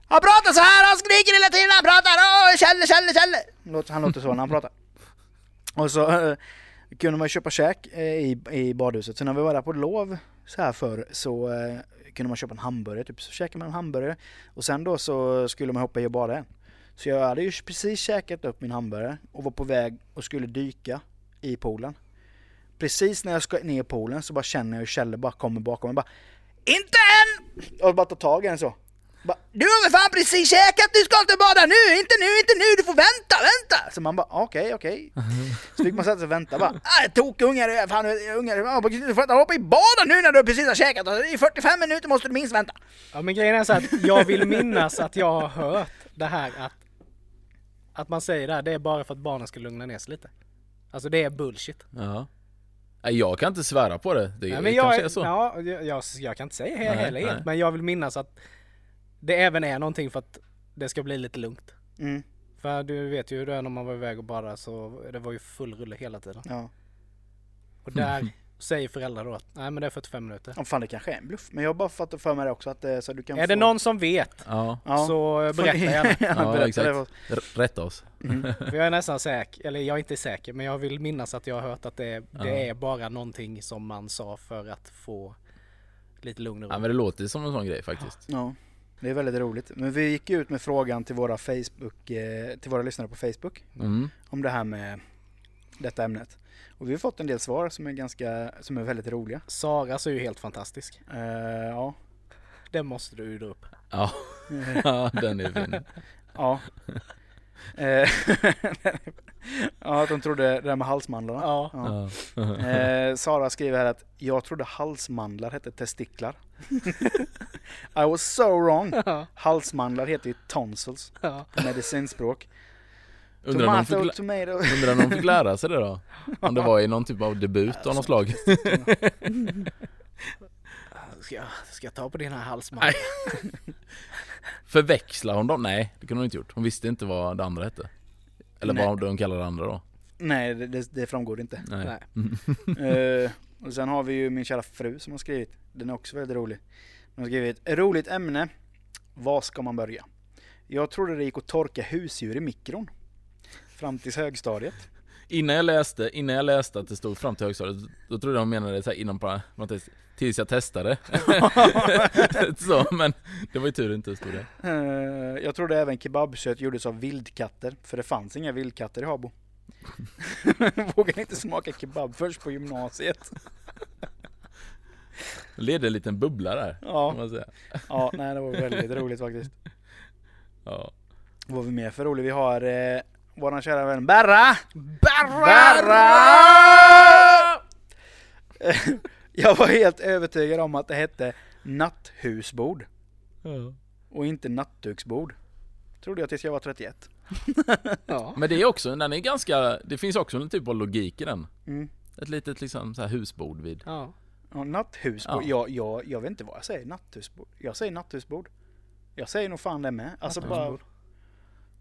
han pratar så här, han skriker hela tiden, han pratar Åh, Kjelle, Kjelle, Kjelle! Han låter så när han pratar. Och så eh, kunde man ju köpa käk eh, i, i badhuset, så när vi var där på lov så här förr så eh, kunde man köpa en hamburgare, typ så käkade man en hamburgare och sen då så skulle man hoppa i och bada igen. Så jag hade ju precis käkat upp min hamburgare och var på väg och skulle dyka i poolen. Precis när jag ska ner i poolen så bara känner jag hur Kjelle bara kommer bakom mig bara INTE än! Och bara tar tag i en så. Du har väl fan precis käkat, du ska inte bada nu, inte nu, inte nu, du får vänta, vänta! Så man bara okej, okej. Så fick man sätta sig och vänta bara, äh, tokungar, fan ungar, ja, du får inte hoppa i bada nu när du precis har käkat, Alltså, i 45 minuter måste du minst vänta. ja men grejen är så att jag vill minnas att jag har hört det här att att man säger det här, det är bara för att barnen ska lugna ner sig lite. Alltså det är bullshit. Ja. Jag kan inte svära på det. Det, Nej, det men jag, kanske är, så. Ja, jag, jag, jag kan inte säga Nej, heller helt, nej. men jag vill minnas att det även är någonting för att det ska bli lite lugnt. Mm, För du vet ju hur det är när man var iväg och badade så det var ju full rulle hela tiden. ja. Och där säger föräldrar då att nej men det är 45 minuter. ja. Fan det kanske är en bluff, men jag har bara fått för mig det också att eh, så du kan Är få... det någon som vet Ja, Ja. så berätta gärna. ja, Ja, berätta exakt. det för rätta oss. För jag är nästan säker, eller jag är inte säker, men jag vill minnas att jag har hört att det, är- det Ja. är bara någonting som man sa för att få lite lugn och Ja, ro. men det låter som en sån grej faktiskt. Ja, det är väldigt roligt. Men vi gick ut med frågan till våra Facebook, eh, till våra lyssnare på Facebook Mm. om det här med detta ämnet. Och vi har fått en del svar som är ganska, som är väldigt roliga. Saras är ju helt fantastisk. Eh, ja. Den måste du dra upp. Ja, ja den är fin. Ja. Eh, ja, att de trodde det där med halsmandlarna. Ja. Ja. Ja. Eh, Sara skriver här att jag trodde halsmandlar hette testiklar. I was so wrong. Ja. Halsmandlar heter ju tonsils Ja. på medicinspråk. Undrar om, Tomato, fick, tomato. undrar om de fick lära sig det då? Om det var i någon typ av debut av något slag? Ska jag, ska jag ta på din här halsmand? Förväxlar hon dem? Nej, det kunde hon inte gjort. Hon visste inte vad det andra hette. Eller Nej. vad de kallade det andra då. Nej, det, det, framgår inte. Nej. Nej. Eh, och sen har vi ju min kära fru som har skrivit. Den är också väldigt rolig. Hon har skrivit roligt ämne. Var ska man börja? Jag trodde det gick att torka husdjur i mikron. Fram tills högstadiet. Innan jag läste, innan jag läste att det stod fram till högstadiet, då trodde jag de menade så här inom det, tills jag testade. så, men det var ju tur inte det stod det. Eh, jag trodde även kebabkött gjordes av vildkatter. För det fanns inga vildkatter i Habo. Vågade inte smaka kebab först på gymnasiet. Ledde en liten bubbla där, Ja, kan man säga. ja nej, det var väldigt roligt faktiskt. Ja. Vad har vi mer för roligt? Vi har eh, våran kära vän Berra! Berra! Jag var helt övertygad om att det hette natthusbord Ja. och inte nattduksbord. Trodde jag tills jag var 31. Ja. Men det är också, den är ganska, det finns också en typ av logik i den. Mm. Ett litet liksom så här husbord vid. Ja. Ja, natthusbord. Ja. Jag, jag, jag vet inte vad jag säger. Natthusbord. Jag säger natthusbord. Jag säger nog fan det med. Alltså bara.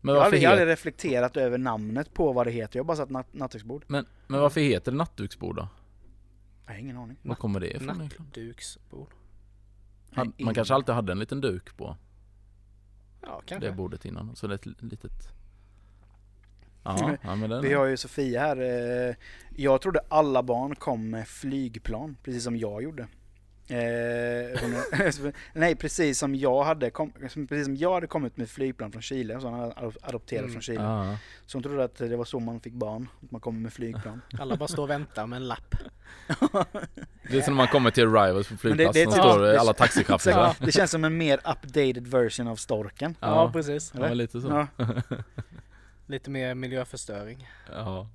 Men jag, har aldrig, aldrig reflekterat över namnet på vad det heter. Jag har bara sagt natt, natthusbord. men, men varför heter det nattduksbord då? Jag har ingen aning. Var kommer det ifrån? Nattduksbord. Man kanske alltid hade en liten duk på Ja, kanske. det bordet innan, så det är ett litet... Ja, ja men den... Vi har ju Sofia här. eh, Jag trodde alla barn kom med flygplan, precis som jag gjorde. Eh, nej, precis som jag hade kom, precis som jag hade kommit med flygplan från Chile, så han adopterat Mm. från Chile. Ja, Så hon trodde att det var så man fick barn, att man kommer med flygplan. Alla bara står och väntar med en lapp. det är som när man kommer till Arrivals på flygplatsen, typ- står det- alla taxichaufförer. Ja, det känns som en mer updated version av storken. Ja, Ja, precis. ja, lite så. Ja, Lite mer miljöförstöring. Ja.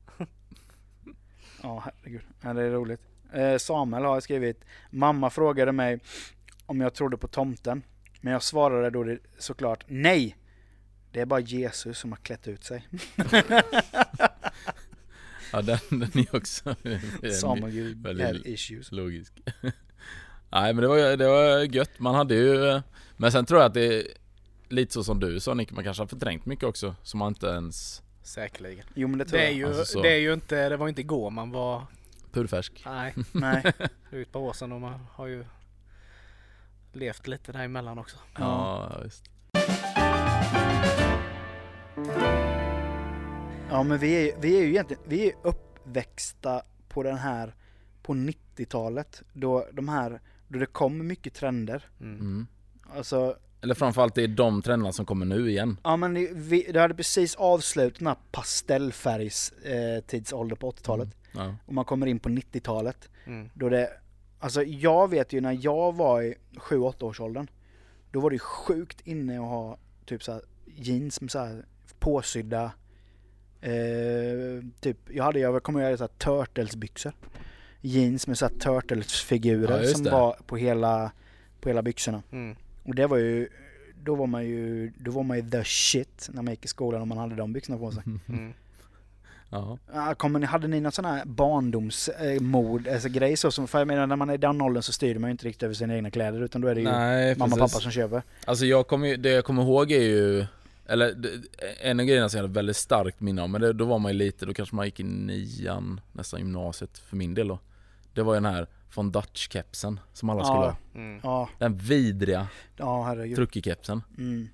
ja herregud. Ja, det är roligt. Eh, Samuel har skrivit, mamma frågade mig om jag trodde på tomten. Men jag svarade då det, såklart nej. Det är bara Jesus som har klätt ut sig. Ja, den, den är också had issues. logisk. Nej men det var, det var gött, man hade ju... Men sen tror jag att det är lite så som du sa Nick, man kanske har förträngt mycket också som man inte ens... Säkerligen. Jo men det tror Det är jag. ju, Alltså så. det är ju inte, det var inte igår man var, Purfärsk. nej, Nej. par år sedan och man har ju levt lite däremellan också. Ja, visst. Ja men vi är, vi är ju egentligen, vi är uppväxta på den här, på 90-talet. Då de här, då det kom mycket trender. Mm. Mm. Alltså, Eller framförallt det är de trenderna som kommer nu igen. ja men det- vi, det hade precis avslutat den här pastellfärgs eh, på 80-talet. Ja. Och man kommer in på 90-talet. Mm. Då det, alltså jag vet ju när jag var i 7-8 års åldern. Då var det sjukt inne att ha typ så här jeans med så här påsydda eh, typ, jag hade, jag kommer ihåg så här turtles-byxor. Jeans med så här Ja, turtles-figurer just som det. var på hela, på hela byxorna. Mm. Och det var ju, då var man ju, då var man ju the shit när man gick i skolan och man hade de byxorna på sig. Mm. Ja. Kommer ni, hade ni någon sån här barndomsmod, alltså grej så som, för jag menar när man är i den åldern så styr man ju inte riktigt över sina egna kläder utan då är det ju Nej, mamma och pappa som köper. Alltså jag kommer ju- det jag kommer ihåg är ju Eller en av grejerna som jag hade väldigt starkt minne om, men det, då var man ju lite, då kanske man gick i nian, nästan gymnasiet för min del då Det var ju den här von Dutch-kepsen som alla skulle Ja. ha Mm. Den vidriga ja truckekepsen Mm.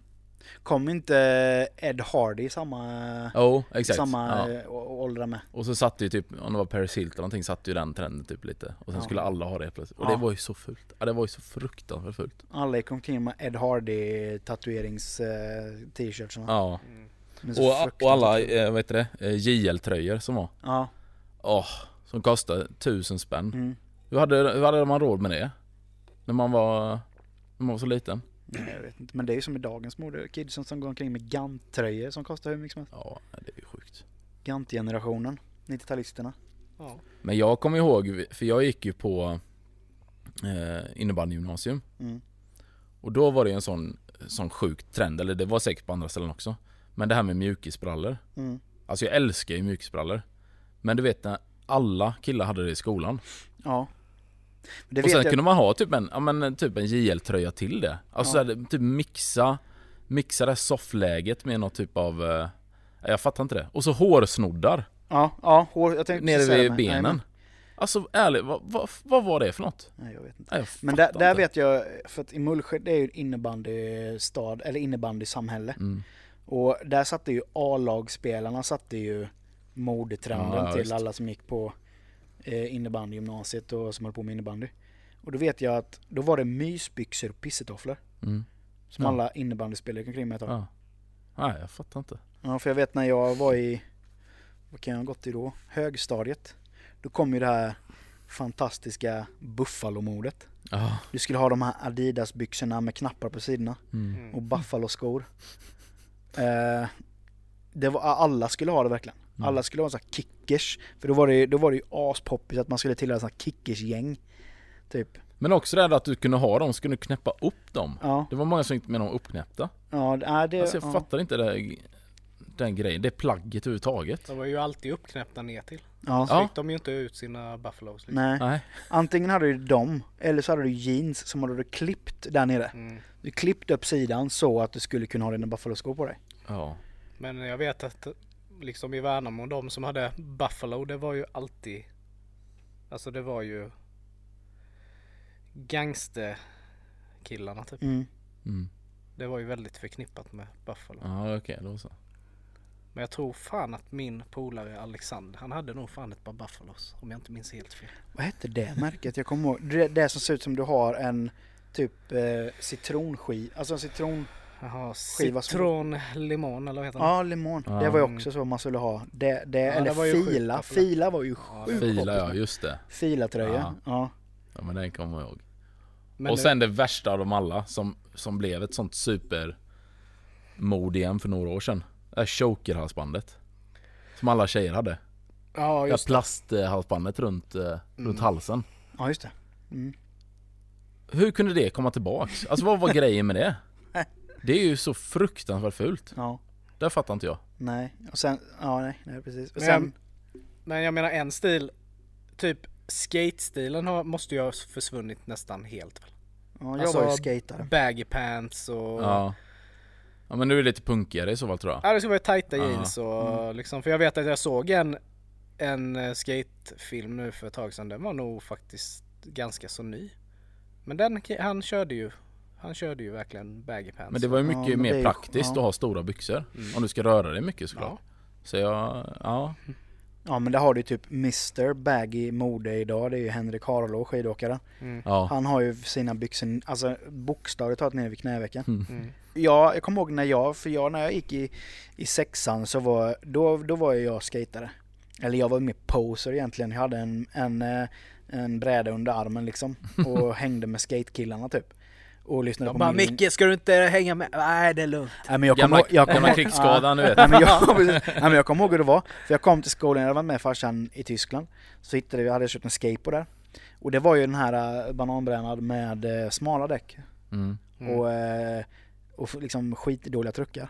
Kom inte Ed Hardy i samma, oh, exakt samma ja. eh, å- ålder med? Och så satt ju typ, om det var Paris Hilton eller någonting, satt ju den trenden typ lite Och sen Ja. skulle alla ha det plötsligt Och Ja. det var ju så fult, ja det var ju så fruktansvärt fult Alla gick omkring med Ed Hardy tatuerings eh, t-shirtsarna. Ja, Mm. Och, och alla, eh, vad heter det, eh, JL-tröjor som var Ja. Åh, som kostade tusen spänn Mm. Hur hade, hur hade man råd med det? När man var När man var så liten. Nej, jag vet inte. Men det är ju som i dagens mode. Kidsen som går omkring med Gant-tröjor som kostar hur mycket som helst. Ja, det är ju sjukt. Gant-generationen. 90-talisterna. Ja. Men jag kommer ihåg, för jag gick ju på eh, innebandygymnasium. Mm. Och då var det en sån, sån sjuk trend, eller det var säkert på andra ställen också. Men det här med mjukisbrallor. Mm. Alltså jag älskar ju mjukisbrallor. Men du vet när alla killar hade det i skolan. Ja. Det och sen jag. kunde man ha typ en, ja men typ en JL-tröja till det. Alltså Ja. här, typ mixa, mixa det här soffläget med någon typ av, eh, jag fattar inte det. Och så hårsnoddar Ja, ja. Hår, jag tänkte nere vid benen. Jajamän. Alltså ärligt, vad, vad, vad var det för något? Nej, jag vet inte. Nej, jag Men där, där vet jag, för att i Mullsjö det är ju innebandystad, eller innebandysamhälle. Mm. Och där satte ju A-lagsspelarna satte ju modetrenden Ja, ja, till alla som gick på eh, innebandygymnasiet och som höll på med innebandy. Och då vet jag att då var det mysbyxor och pissetofflor. Mm. Som Ja. alla innebandyspelare gick omkring med ett tag. Ja. Nej, jag fattar inte. Ja, för jag vet när jag var i, vad kan jag ha gått i då? Högstadiet. Då kom ju det här fantastiska Buffalo-modet. Ja. Du skulle ha de här Adidas-byxorna med knappar på sidorna Mm. och Buffalo-skor. Eh, det var, alla skulle ha det verkligen. Mm. Alla skulle ha så här kickers. För då var det, ju- då var det ju aspoppigt att man skulle tillhöra så här kickers-gäng. Typ. Men också det här att du kunde ha dem, så kunde du knäppa upp dem. Ja, Det var många som gick med dem uppknäppta. ja, det- nej, det, Alltså jag ja. fattar inte det, den grejen, det plagget överhuvudtaget. De var ju alltid uppknäppta ner till. Ja. Så Ja. fick de ju inte ut sina buffalos. Liksom. Nej. Nej. Antingen hade du dem, eller så hade du jeans som hade du klippt där nere. Mm. Du klippte upp sidan så att du skulle kunna ha dina Buffalo-skor på dig. Ja. Men jag vet att liksom i Värnamo, de som hade Buffalo, det var ju alltid Alltså det var ju Gangsterkillarna typ. Mm. Mm. Det var ju väldigt förknippat med Buffalo. Ja okej, då så. Men jag tror fan att min polare Alexander, han hade nog fan ett par Buffalos. Om jag inte minns helt fel. Vad hette det märket? Jag kommer ihåg. Det, det som ser ut som du har en typ eh, citronskiv, alltså en citron... Jaha, citron limon eller vad heter det? Ja, limon. Ja. Det var ju också så man skulle ha. Det, det, Ja, eller det var ju sjukt fila. populärt. Fila var ju Ja, sjukt Fila ja, just det. Filatröja. Ja. Ja. Ja men den kommer jag ihåg. Men och sen det värsta av dem alla som, som blev ett sånt super mod igen för några år sedan. Det här chokerhalsbandet. Som alla tjejer hade. Ja Det här just det. plasthalsbandet runt, eh, Mm. runt halsen. ja, just det. Mm. Hur kunde det komma tillbaks? Alltså vad var grejen med det? Det är ju så fruktansvärt fult. Ja. Det fattar inte jag. Nej. Och sen, ja nej, nej precis. Och Men sen, Men jag menar en stil, typ skate-stilen har, måste ju ha försvunnit nästan helt väl? ja, jag alltså- var ju skatare. Baggy pants och... Ja. Ja men nu är det lite punkigare i så fall tror jag. Ja det ska vara tajta jeans och liksom, för jag vet att jag såg en, en eh, skatefilm nu för ett tag sedan. Den var nog faktiskt ganska så ny. Men den, han körde ju, han körde ju verkligen baggy pants. Men det var ju Ja, mycket är mer ju- praktiskt ja. att ha stora byxor. Mm. Om du ska röra dig mycket såklart. ja. Så jag, ja. Ja men det har du ju typ Mr Baggy mode idag. Det är ju Henrik Harlow, skidåkaren. Mm. Ja. Han har ju sina byxor, alltså bokstavligt talat nere vid knävecken. Mm. Ja, jag kommer ihåg när jag, för jag när jag gick i, i sexan så var, då, då var jag skatare. Eller jag var mer poser egentligen. Jag hade en, en, eh, en bräda under armen liksom. Och hängde med skatekillarna typ. Och lyssnade Jag på bara min... Micke ska du inte hänga med? Nej det är lugnt. Nej, men jag kommer ihåg- jag kommer gamla ihåg- krigsskadan du vet. Nej men, jag, precis. Nej men jag kommer ihåg hur det var. För jag kom till skolan, jag varit med farsan i Tyskland. Så hittade vi, hade jag köpt en skateboard där. Och det var ju den här uh, bananbrännad med eh, smala däck. Mm. Mm. Och, eh, och liksom skitdåliga truckar.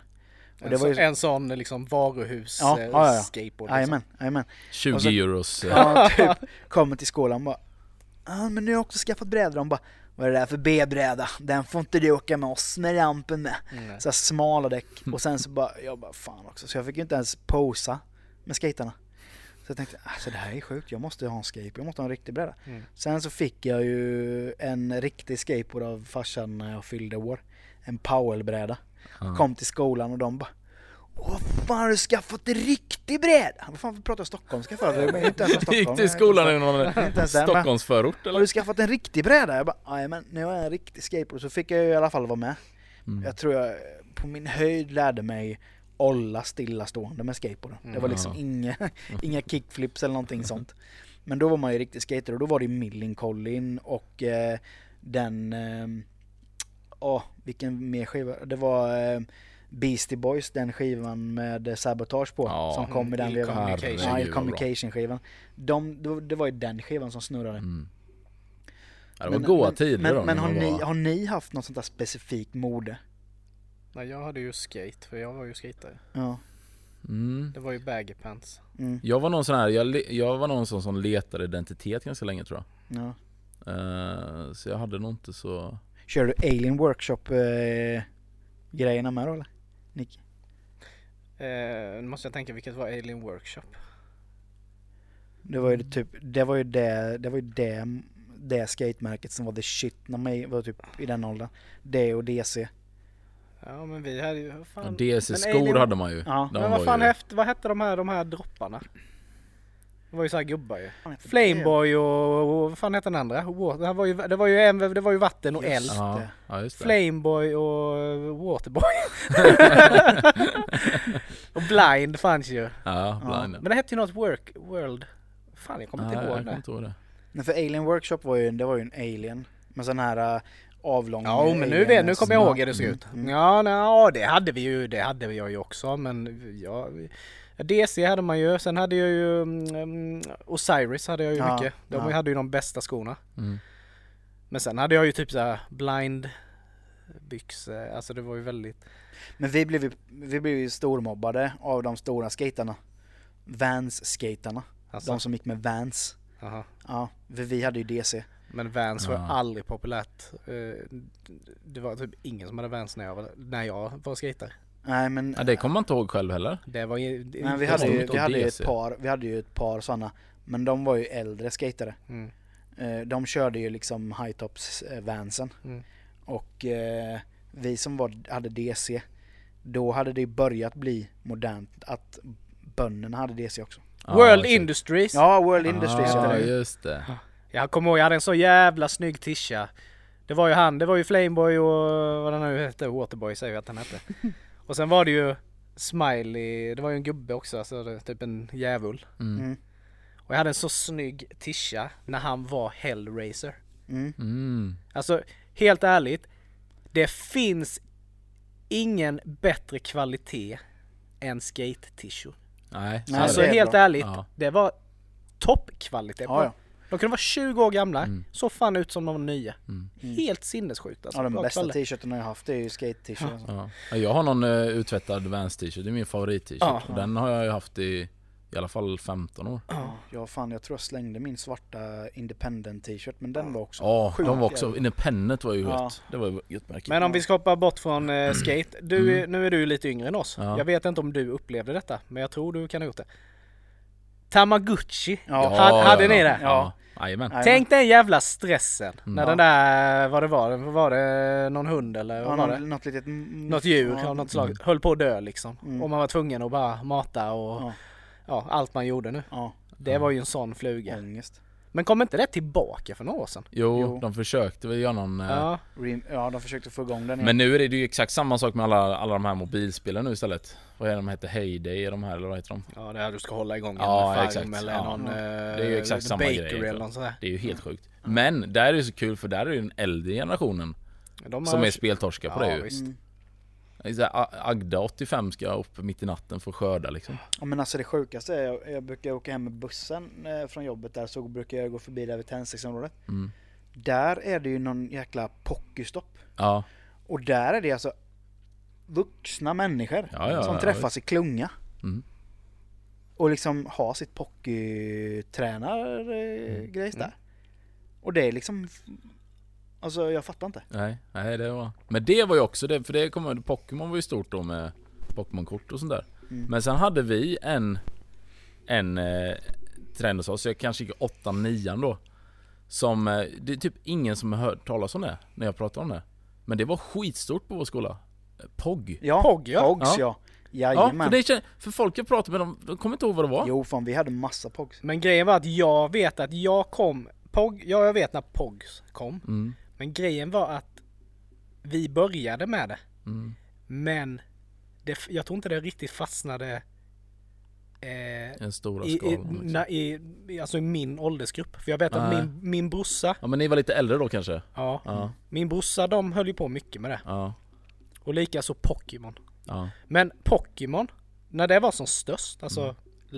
Och En, var så, ju... en sån liksom varuhus Ja, eh, ja, ja. skateboard. Liksom. Jajamän, jajamän. 20 Och så- euros. eh, Ja, typ. Kommer till skolan bara. Ja men nu har jag också skaffat bräda. De bara. Vad är det där för B-bräda? Den får inte du åka med oss med rampen med. Mm. Så smala däck. Och sen så bara, jag bara fan också. Så jag fick ju inte ens posa med skaterna. Så jag tänkte, alltså det här är sjukt. Jag måste ha en skateboard. Jag måste ha en riktig bräda. Mm. Sen så fick jag ju en riktig skateboard av farsan när jag fyllde år. En Powell-bräda. Ja. Kom till skolan och de bara Åh fan har du skaffat en riktig bräda? Vad fan pratar jag stockholmska för? Jag är inte ens från Stockholm. Gick till skolan i någon Stockholmsförort Har eller? du skaffat en riktig bräda? Jag bara, men nu har jag en riktig skateboard. Så fick jag ju i alla fall vara med. Mm. Jag tror jag på min höjd lärde mig olla stillastående med skateboarden. Det var liksom Ja. inga, inga kickflips eller någonting sånt. Men då var man ju riktig skater och då var det Millencolin och eh, den, eh, åh, vilken mer skiva. Det var eh, Beastie Boys, den skivan med eh, Sabotage på. Ja. som kom i den vevan. Communication. Ja, bra. Communication-skivan. De, det var- ju den skivan som snurrade. Mm. Ja, det var men, tider Men, då. men har, ni, har ni haft något sånt där specifikt mode? Nej, jag hade ju skate, för jag var ju skatare. Ja. Mm. Det var ju baggy pants. Mm, Jag var någon sån här, jag, jag var någon sån som letade identitet ganska länge tror jag. ja. Eh, så jag hade nog inte så... Kör du Alien Workshop eh, grejerna med då eller? Nick? Eh, nu måste jag tänka, vilket var Alien Workshop? Det var ju det typ, det var ju det, det var ju det, det skatemärket som var the shit när man var typ i den åldern. Det och DC. Ja men vi hade ju, fan. Ja, Men DC-skor Alien- hade man ju. Ja. De men vad fan ju... häft, vad hette de här, de här dropparna? Det var ju såhär gubbar ju. Flameboy och, och vad fan hette den andra? Water, det, var ju, det, var ju en, det var ju vatten och eld. Ja, ja. Flameboy och Waterboy. och Blind fanns ju. Ja, blind. Men det hette ju något work, World. Fan jag kommer inte jag ihåg kommer det. inte ihåg det. Nej, för Alien Workshop var ju, det var ju en alien. Med sån här uh, avlång Ja men nu, vet, nu kommer jag ihåg hur det såg ut. mm. Ja, nej, ja det hade vi ju, det hade jag ju också men ja, vi- DC hade man ju, sen hade jag ju mm, Osiris hade jag ju Ja, mycket. De ja. hade ju de bästa skorna. Mm. Men sen hade jag ju typ såhär blind byxor, alltså det var ju väldigt Men vi blev ju, vi blev ju stormobbade av de stora skaterna. Vans-skaterna. alltså, De som gick med Vans. aha. Ja, för vi hade ju DC. Men Vans var Ja. aldrig populärt. Eh, Det var typ ingen som hade Vans när jag var, när jag var skater. Nej men, Ja, det kommer man inte ihåg själv heller. Det var ju... men vi det hade ju, vi hade ju ett par, vi hade ju ett par sådana. Men de var ju äldre skatare. Mm. Eh, De körde ju liksom high tops eh, vansen. Mm. Och eh, vi som var, hade DC, då hade det ju börjat bli modernt att bönderna hade DC också. Ja, World så- Industries! Ja, World Industries Ja, hette det. just det. Jag kommer ihåg, jag hade en så jävla snygg tisha. Det var ju han, det var ju Flameboy och vad den nu hette, Waterboy säger vi att han hette. Och sen var det ju Smiley, det var ju en gubbe också, alltså det, typ en djävul. Mm. Mm. Och jag hade en så snygg tisha när han var Hellraiser. Mm. Mm. Alltså helt ärligt, det finns ingen bättre kvalitet än skate-tishor. Nej, Alltså helt bra. ärligt, Ja. det var toppkvalitet Ja, ja. De kunde vara 20 år gamla, Mm. så fan ut som de var nya. Mm. Helt sinnessjukt alltså. Ja, de bästa t-shirtarna jag haft är ju skate-t-shirts. alltså. Ja. Ja, Jag har någon uh, uttvättad Vans t-shirt, det är min favorit-t-shirt. Ja. Och Den har jag ju haft i i alla fall 15 år. Ja fan jag tror jag slängde min svarta independent t-shirt men den var också Ja, de var också, Independent var ju Ja. gött. Det var märke. Men om vi ska hoppa bort från eh, skate. Du, Mm. Nu är du lite yngre än oss. Ja. Jag vet inte om du upplevde detta, men jag tror du kan ha gjort det. Tamagotchi. Ja. Ha- hade ni det? Ja. Nej, Tänk den jävla stressen. Mm. När den där, vad det var, var det någon hund eller Ja, vad var det? något, litet... Något djur ja, av något slag. Mm. Höll på att dö liksom. Mm. Och man var tvungen att bara mata och Ja. ja, allt man gjorde nu. Ja, Det Ja. var ju en sån fluga. ångest. Men kom inte det tillbaka för några år sedan? Jo, Jo. de försökte väl göra någon... eh, Ja. Rem- ja, de försökte få igång den igen. Men nu är det ju exakt samma sak med alla, alla de här mobilspelen nu istället. Vad är de heter? Heyday är de här eller vad heter de? Ja, det här du ska hålla igång Ja, en farm exakt. eller Ja. någon Ja. det är ju exakt samma grej eller något sånt där. Det är ju helt sjukt. Men där är det så kul för där är det ju den äldre generationen De som är speltorskar på Ja, det ju. visst. Agda 85 ska upp mitt i natten för att skörda liksom. Ja, men alltså det sjukaste är, jag, jag brukar åka hem med bussen eh, från jobbet där så brukar jag gå förbi där vid tändsticksområdet. Mm. Där är det ju någon jäkla pockeystopp. Ja, Och där är det alltså vuxna människor Ja, ja, som träffas i klunga. Mm. Och liksom har sitt pockeytränargrejs Mm. där. Och det är liksom... Alltså jag fattar inte. nej, nej det var... Men det var ju också det, för det kommer Pokémon var ju stort då med Pokémon-kort och sånt där. Mm. Men sen hade vi en En eh, trend hos oss, jag kanske gick 8 9 då Som, eh, det är typ ingen som har hört talas om det när jag pratar om det Men det var skitstort på vår skola POG Ja, Pogg, ja. Pogs ja. Ja, Jajamän. för, det, för folk jag pratade med dem, de kommer inte ihåg vad det var Jo fan vi hade massa Pogs. Men grejen var att jag vet att jag kom, Pog, ja jag vet när Pogs kom. mm, Men grejen var att vi började med det. mm. Men det, jag tror inte det riktigt fastnade eh, En stora i, i, skalan. liksom. na, i, i, alltså i min åldersgrupp. För jag vet att Nej. min, min brorsa, Ja men ni var lite äldre då kanske? ja, Ja, min brorsa de höll ju på mycket med det. ja, Och likaså Pokémon. ja. Men Pokémon, när det var som störst, alltså Mm.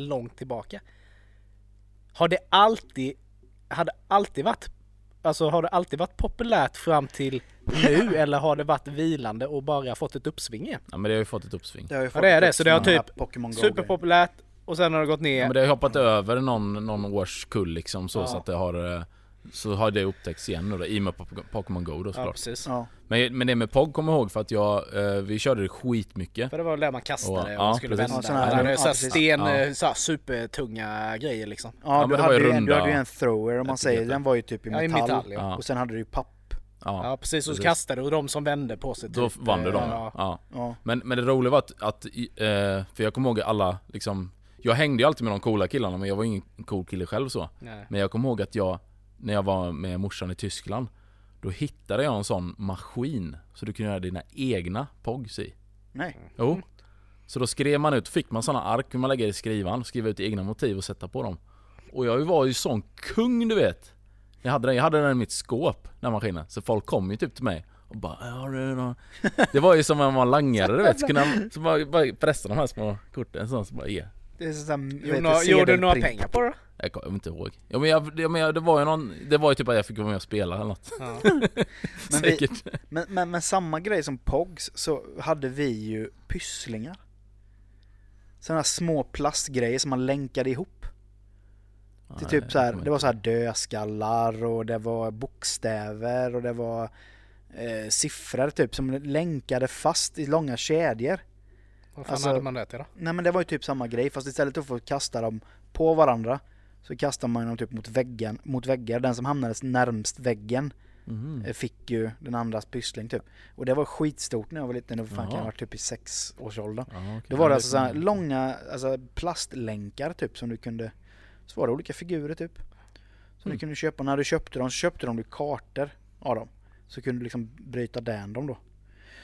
långt tillbaka. Har det alltid, hade alltid varit, alltså har det alltid varit populärt fram till nu eller har det varit vilande och bara fått ett uppsving igen? Ja men det har ju fått ett uppsving. Det har ju Ja fått det är det, så det har typ superpopulärt och sen har det gått ner. Ja, men det har hoppat över någon, någon årskull liksom så, Ja. så att det har eh, Så har det upptäckts igen nu då, i och med Pok- Pokémon Go då ja såklart. precis. Ja. Men, men det med POG kommer jag ihåg för att jag, eh, vi körde det skitmycket. För det var där man kastade Och- och, ja, skulle precis. vända. Ja, här- Ja, ja, sten, Ja. eh, så här supertunga grejer liksom. Ja, Ja, du, hade ju en, du hade ju en thrower om man säger, den var ju typ i Ja, i metall. metall ja. Ja. Och sen hade du ju papp. Ja, Ja precis, och så precis. kastade och de som vände på sig Då typ, vann du eh, dem ja. ja. Ja. Men, men det roliga var att, att eh, för jag kommer ihåg alla liksom Jag hängde ju alltid med de coola killarna men jag var ingen cool kille själv så. Nej. Men jag kommer ihåg att jag, när jag var med morsan i Tyskland Då hittade jag en sån maskin så du kunde göra dina egna POGs i. Nej. Jo. Så då skrev man ut, fick man såna ark, kunde man lägga i skrivaren, skriva ut egna motiv och sätta på dem. Och jag var ju sån kung du vet. Jag hade den, jag hade den i mitt skåp, den maskinen. Så folk kom ju typ till mig och bara ja, det, nå-" det var ju som om man var langare du vet, så kunde man så bara, bara pressa de här små korten så, så bara ge. Det är några- gjorde du några pengar på det? Jag kommer inte ihåg. Ja men, jag, det, men jag, det var ju någon, det var ju typ att jag fick vara med och spela eller något. Ja. Men, vi, Säkert. men, men, men samma grej som POGs så hade vi ju pysslingar. Sådana små plastgrejer som man länkade ihop. Till Nej, typ så här, jag det var så här dödskallar och det var bokstäver och det var eh, siffror typ som länkade fast i långa kedjor. Vad fan Alltså- hade man det till då? Nej men det var ju typ samma grej fast istället för att kasta dem på varandra så kastar man dem typ mot väggen, mot väggar. Den som hamnade närmst väggen eh, fick ju den andras pyssling typ. Och det var skitstort när jag var liten, det fan kan jag varit typ i sexårsåldern. Ja, okej. Då var det alltså så här kommer jag långa alltså plastlänkar typ som du kunde Så var det olika figurer typ Som Mm. du kunde köpa, när du köpte dem så köpte de du kartor av dem Så kunde du liksom bryta den dem då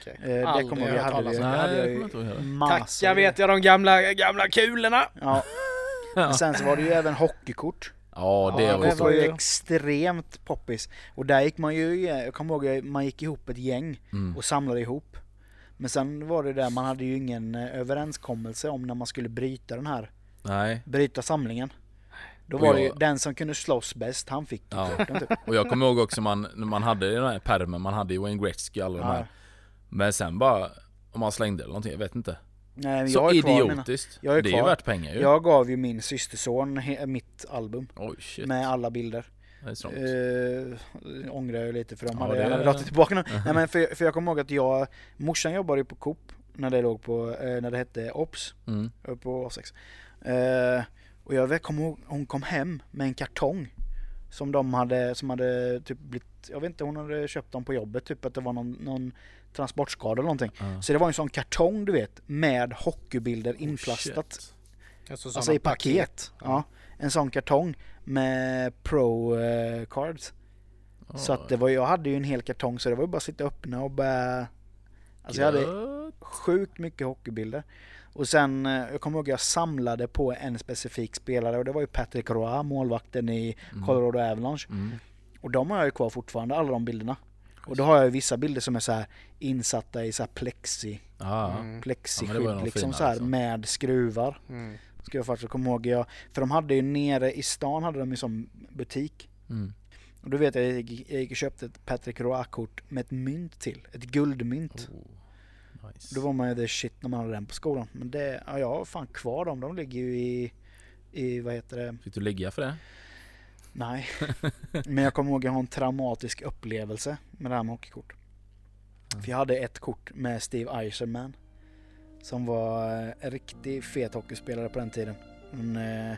Okej. eh, Det kommer hört hade, talas det, om. det Nej, hade heller. massor Tacka vet jag de gamla, gamla kulorna! Ja, men sen så var det ju även hockeykort Ja det Ja, var Det var ju extremt poppis Och där gick man ju, jag kommer ihåg man gick ihop ett gäng mm. och samlade ihop Men sen var det där, man hade ju ingen eh, överenskommelse om när man skulle bryta den här Nej. bryta samlingen. Då var det ju den som kunde slåss bäst, han fick Ja. korten typ. Och jag kommer ihåg också man, när man hade den här pärmen, man hade ju Wayne Gretzky och alla de Ja. här Men sen bara, om man slängde eller någonting, jag vet inte Nej, Så jag mina. idiotiskt, Jag är det är ju värt pengar ju Jag gav ju min systerson mitt album shit, med alla bilder. Uh, ångrar jag lite för de Ja, hade gärna dragit tillbaka dem. Nej men för, för jag kommer ihåg att jag, morsan jobbade ju på Coop när det låg på, eh, när det hette Ops, mm. på A6. Eh, och jag vet, kommer ihåg, hon kom hem med en kartong. Som de hade, som hade typ blivit, jag vet inte, hon hade köpt dem på jobbet, typ att det var någon, någon transportskada eller någonting. Ja. Så det var en sån kartong du vet, med hockeybilder inplastat. Shit. Alltså, Alltså i paket. Ja. En sån kartong med pro eh, cards. Så att det var, jag hade ju en hel kartong så det var ju bara att sitta och öppna och börja... Alltså jag hade sjukt mycket hockeybilder. Och sen, eh, jag kommer ihåg jag samlade på en specifik spelare och det var ju Patrick Roy, målvakten i Colorado Avalanche. mm. Och de har jag ju kvar fortfarande, alla de bilderna. Och då har jag ju vissa bilder som är så här insatta i så här plexi, Ja, Mm. Ja, plexiskydd de liksom så här alltså. med skruvar. Mm. Ska jag faktiskt komma ihåg. Jag, för de hade ju nere i stan hade de ju som butik. mm. Och då vet jag, jag gick och köpte ett Patrick Roy-kort med ett mynt till. Ett guldmynt. Oh, nice. Då var man ju the shit när man hade den på skolan. Men det, ja jag har fan kvar dem. De ligger ju i, i vad heter det? Fick du ligga för det? Nej. Men jag kommer ihåg att jag har en traumatisk upplevelse med det här med hockeykort. För jag hade ett kort med Steve Eiserman. Som var eh, en riktig fet hockeyspelare på den tiden. En, eh,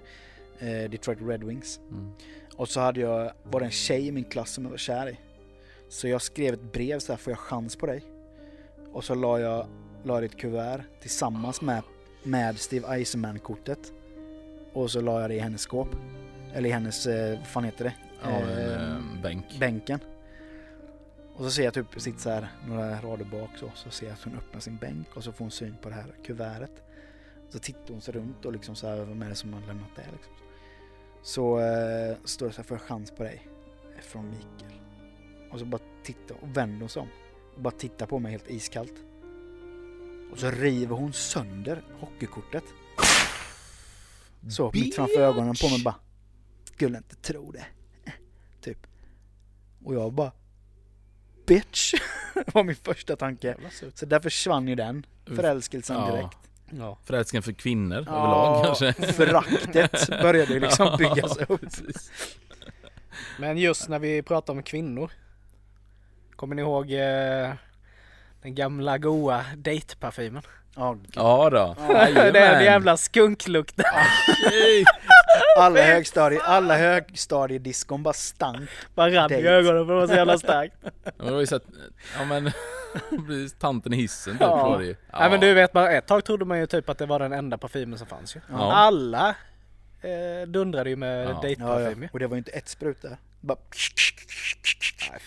eh, Detroit Red Wings. Mm. Och så hade jag, var det en tjej i min klass som jag var kär i. Så jag skrev ett brev så här, får jag chans på dig? Och så la jag, la det i ett kuvert tillsammans med, med Steve Eiserman-kortet. Och så la jag det i hennes skåp. Eller i hennes, eh, vad fan heter det? Ja, Eh, eh, bänk bänken. Och så ser jag typ, sitter så här några rader bak så, så ser jag att hon öppnar sin bänk och så får hon syn på det här kuvertet. Så tittar hon sig runt och liksom så här, vem är det som har lämnat det liksom. Så eh, står det så här, får jag chans på dig? Från Mikael. Och så bara tittar och vänder hon sig om. Och bara tittar på mig helt iskallt. Och så river hon sönder hockeykortet. Så mitt framför ögonen på mig bara. Skulle inte tro det. Typ. Och jag bara. Bitch. var min första tanke. Så där försvann ju den förälskelsen Ja. direkt. Ja. Förälskelsen för kvinnor överlag kanske. Föraktet började ju liksom byggas upp. precis. Men just när vi pratar om kvinnor. Kommer ni ihåg eh, den gamla goa dejtparfymen? Ja, gud. Ja då. Den jävla skunklukten. Alla högstadie, alla högstadiediskon bara stank. Bara rann i ögonen för det var så jävla starkt. Ja, men det var ju så att, ja men, tanten i hissen typ Ja. var det ju. Ja. Nej men du vet, bara ett tag trodde man ju typ att det var den enda parfymen som fanns ju. Ja. Alla eh, dundrade ju med Ja. Dejtparfym ja. Och det var ju inte ett sprut där. Bara... Nej.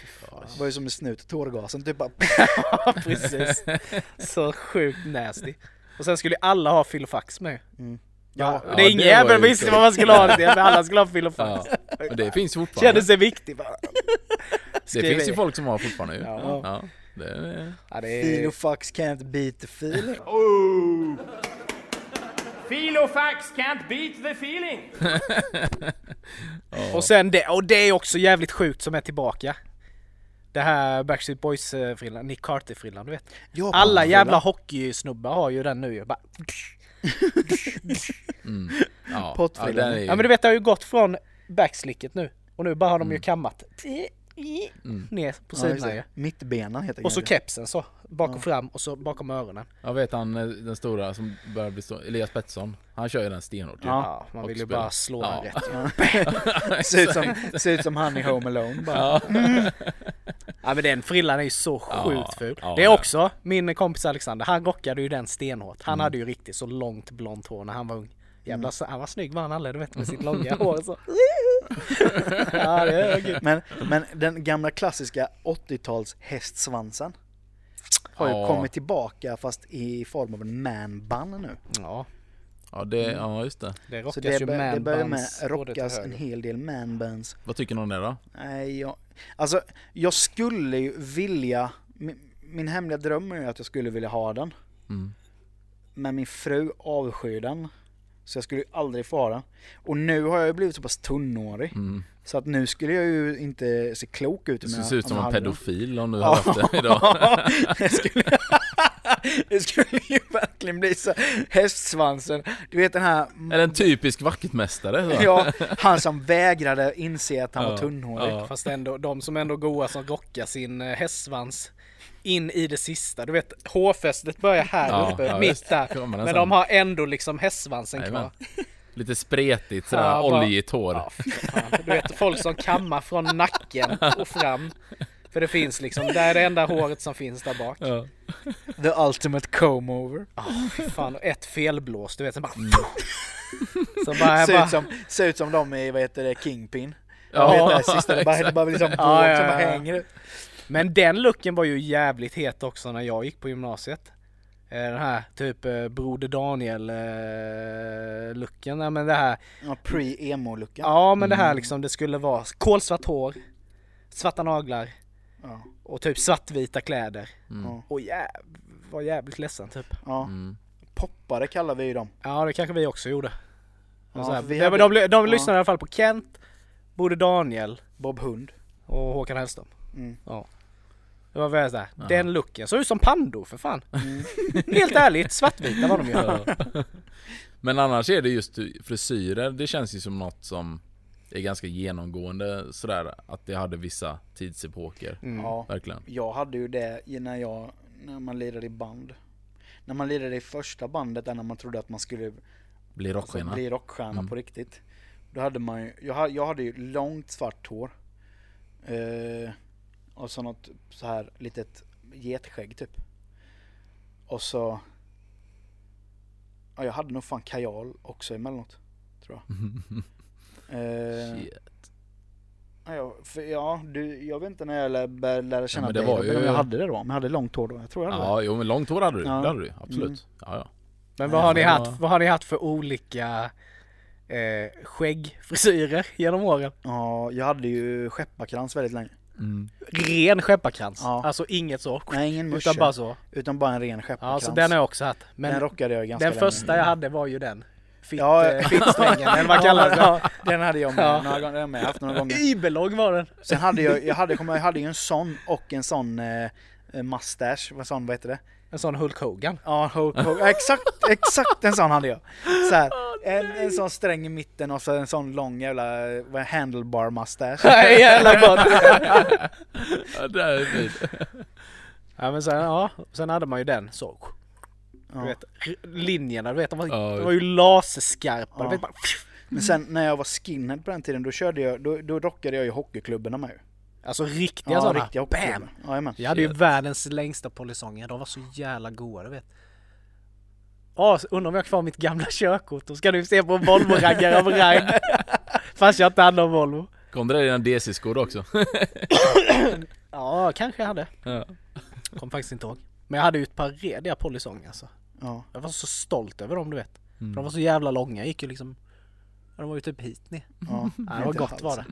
Det var ju som en snut, tårgasen typ bara... Precis. Så sjukt nasty. Och sen skulle ju alla ha filofax med. Mm. Ja, Ja, det är ingen jävel visste vad man skulle ha det till, men alla skulle ha filofax. Ja. Men det finns fortfarande. Kände sig viktig bara. det finns ju folk som har fortfarande ju. Ja. Ja. det är, Ja, det är... Filofax can't beat the feeling. Oh. Filofax can't beat the feeling. Och sen det, och det är också jävligt sjukt som är tillbaka. Det här Backstreet Boys-frillan, Nick Carter-frillan du vet. Ja, Alla jävla hockeysnubbar har ju den nu ju. Bara, mm. Ja, Pottfrillan. ja, den är ju, ja men du vet det har ju gått från backslicket nu. Och nu bara har de ju kammat Mm. ner på Ja, just sidorna det. ju. Mittbena heter Och så grejen. kepsen så, bak och fram och så bakom öronen. Jag vet han eh, den stora som börjar bli stor, Elias Pettersson. Han kör ju den stenhårt ju. Ja. Ja, man och vill ju bara slå Ja. den rätt. Ser ut som, ser ut som han i Home Alone bara. Ja. Ja men den frillan är ju så Ja, sjukt ful. ja, det är ja. också min kompis Alexander, han rockade ju den stenhårt. Han Mm. hade ju riktigt så långt blont hår när han var ung. Jävla, han var snygg var han aldrig, du vet med sitt långa hår så. ja det. Men, men den gamla klassiska 80-tals hästsvansen har ju Ja. kommit tillbaka fast i form av en man-bun nu. Ja, Ja, det, ja just det. det Så rockas det, ju bör, det börjar med man-buns rockas en hel del man-buns. Vad tycker ni om det då? Nej, jag, alltså jag skulle ju vilja, min, min hemliga dröm är ju att jag skulle vilja ha den. Mm. Men min fru avskyr den. Så jag skulle ju aldrig få ha den. Och nu har jag ju blivit så pass tunnhårig. Mm. Så att nu skulle jag ju inte se klok ut om jag- se ut om som en den. pedofil om du hade haft det idag. det, skulle, det skulle ju verkligen bli så. Hästsvansen, du vet den här... Eller en typisk vaktmästare. Ja, han som vägrade inse att han var Ja, tunnhårig. ja. Fast ändå, de som ändå goa som rockar sin eh, hästsvans in i det sista. Du vet hårfästet börjar här Ja, uppe, ja, mitt där. Men de har ändå liksom hästsvansen kvar. Lite spretigt sådär, Ja, oljigt hår. Ja. Du vet folk som kammar från nacken och fram. För det finns liksom, det är det enda håret som finns där bak. Ja. The ultimate comb over. Oh, fan, och ett felblås, du vet, så bara... Mm. Så bara, jag Ser bara ut, som, ser ut som de i, vad heter det, Kingpin. Ja, Ja, vet det, sista, det bara, det bara liksom Ja, våg ja, som bara ja. hänger. Men den looken var ju jävligt het också när jag gick på gymnasiet. Eh, Den här typ eh, Broder Daniel eh, looken, ja, men det här Ja, pre-emo-looken. Ja men det Mm. här liksom, det skulle vara kolsvart hår, svarta naglar Ja, och typ svartvita kläder. Mm. ja, Och jäv, var jävligt ledsen typ. ja. Mm. Poppare kallar vi ju dem. Ja det kanske vi också gjorde. Ja, så här, vi de, hade- de, de, de ja. lyssnade i alla fall på Kent, Broder Daniel Bob Hund. och Håkan Hellström. Mm. Det var väl såhär, Ja. den looken, såg ut som pandor för fan. Mm. Helt ärligt, svartvita var de ju. Ja. Men annars är det just frisyrer, det känns ju som något som är ganska genomgående sådär, att det hade vissa tidsepoker. Mm. Ja. Verkligen. Jag hade ju det när jag, när man lirade i band. När man lirade i första bandet, där när man trodde att man skulle Blir alltså, rockstjärna. bli rockstjärna Mm. på riktigt. Då hade man ju, jag, ha- jag hade ju långt svart hår. Eh, och så något så här litet getskägg typ. Och så... Ja, jag hade nog fan kajal också emellanåt. Tror jag. Eh, Shit. Ja, jag- för, ja, du, jag vet inte när jag lär, började lära känna men det dig var Robin, ju- om jag hade det då. Men jag hade långt hår då. Jag tror jag hade Ja, jo men långt hår hade du. Ja. Det hade du absolut. Mm. Ja, ja. Men vad har, ni Ja. haft, vad har ni haft för olika eh, skäggfrisyrer genom åren? Ja, jag hade ju skepparkrans väldigt länge. Mm. Ren skepparkrans? Ja. Alltså inget så? Nej, ingen Utan musche. bara så? Utan bara en ren Ja, skepparkrans. så den har jag också haft. Men den rockade jag ganska den länge. första jag hade var ju den. Fitt, Ja, eh, Fittsträngen, eller vad kallar det? ja, Den hade jag med Ja. några gånger. Den har jag med haft några gånger. Überlång var den. Sen hade jag, jag hade, jag, hade ju en sån och en sån eh, eh, mustache, vad sån, vad heter det? En sån Hulk Hogan. Ja, Hulk Hogan. Exakt, exakt en sån hade jag. Så här, en, en sån sträng i mitten och så en sån lång jävla handlebar mustache. Nej, jävla gott! Ja, det är fint. ja, men sen, ja, sen hade man ju den så. Du vet, linjerna, du vet, de var, Ja. de var ju laserskarpa. Ja. Du vet, bara, Men sen när jag var skinhead på den tiden då körde jag, då, då rockade jag ju hockeyklubborna med ju. alltså riktiga Ja, sådana. riktiga Bam! Jajamän. Jag hade ju världens längsta polisonger, de var så jävla goda du vet. Ja, så undrar om jag har kvar mitt gamla körkort, då ska du se på en Volvo-raggare av rang. Fast jag inte hade någon Volvo. Kom det där i dina DC-skor också? Ja, kanske jag hade. Ja. Kom faktiskt inte ihåg. Men jag hade ju ett par rediga polisonger alltså. Ja. Jag var så stolt över dem du vet. Mm. För de var så jävla långa, gick ju liksom... ja, De var ju typ hit ner. ja. Ja, det var gott var det.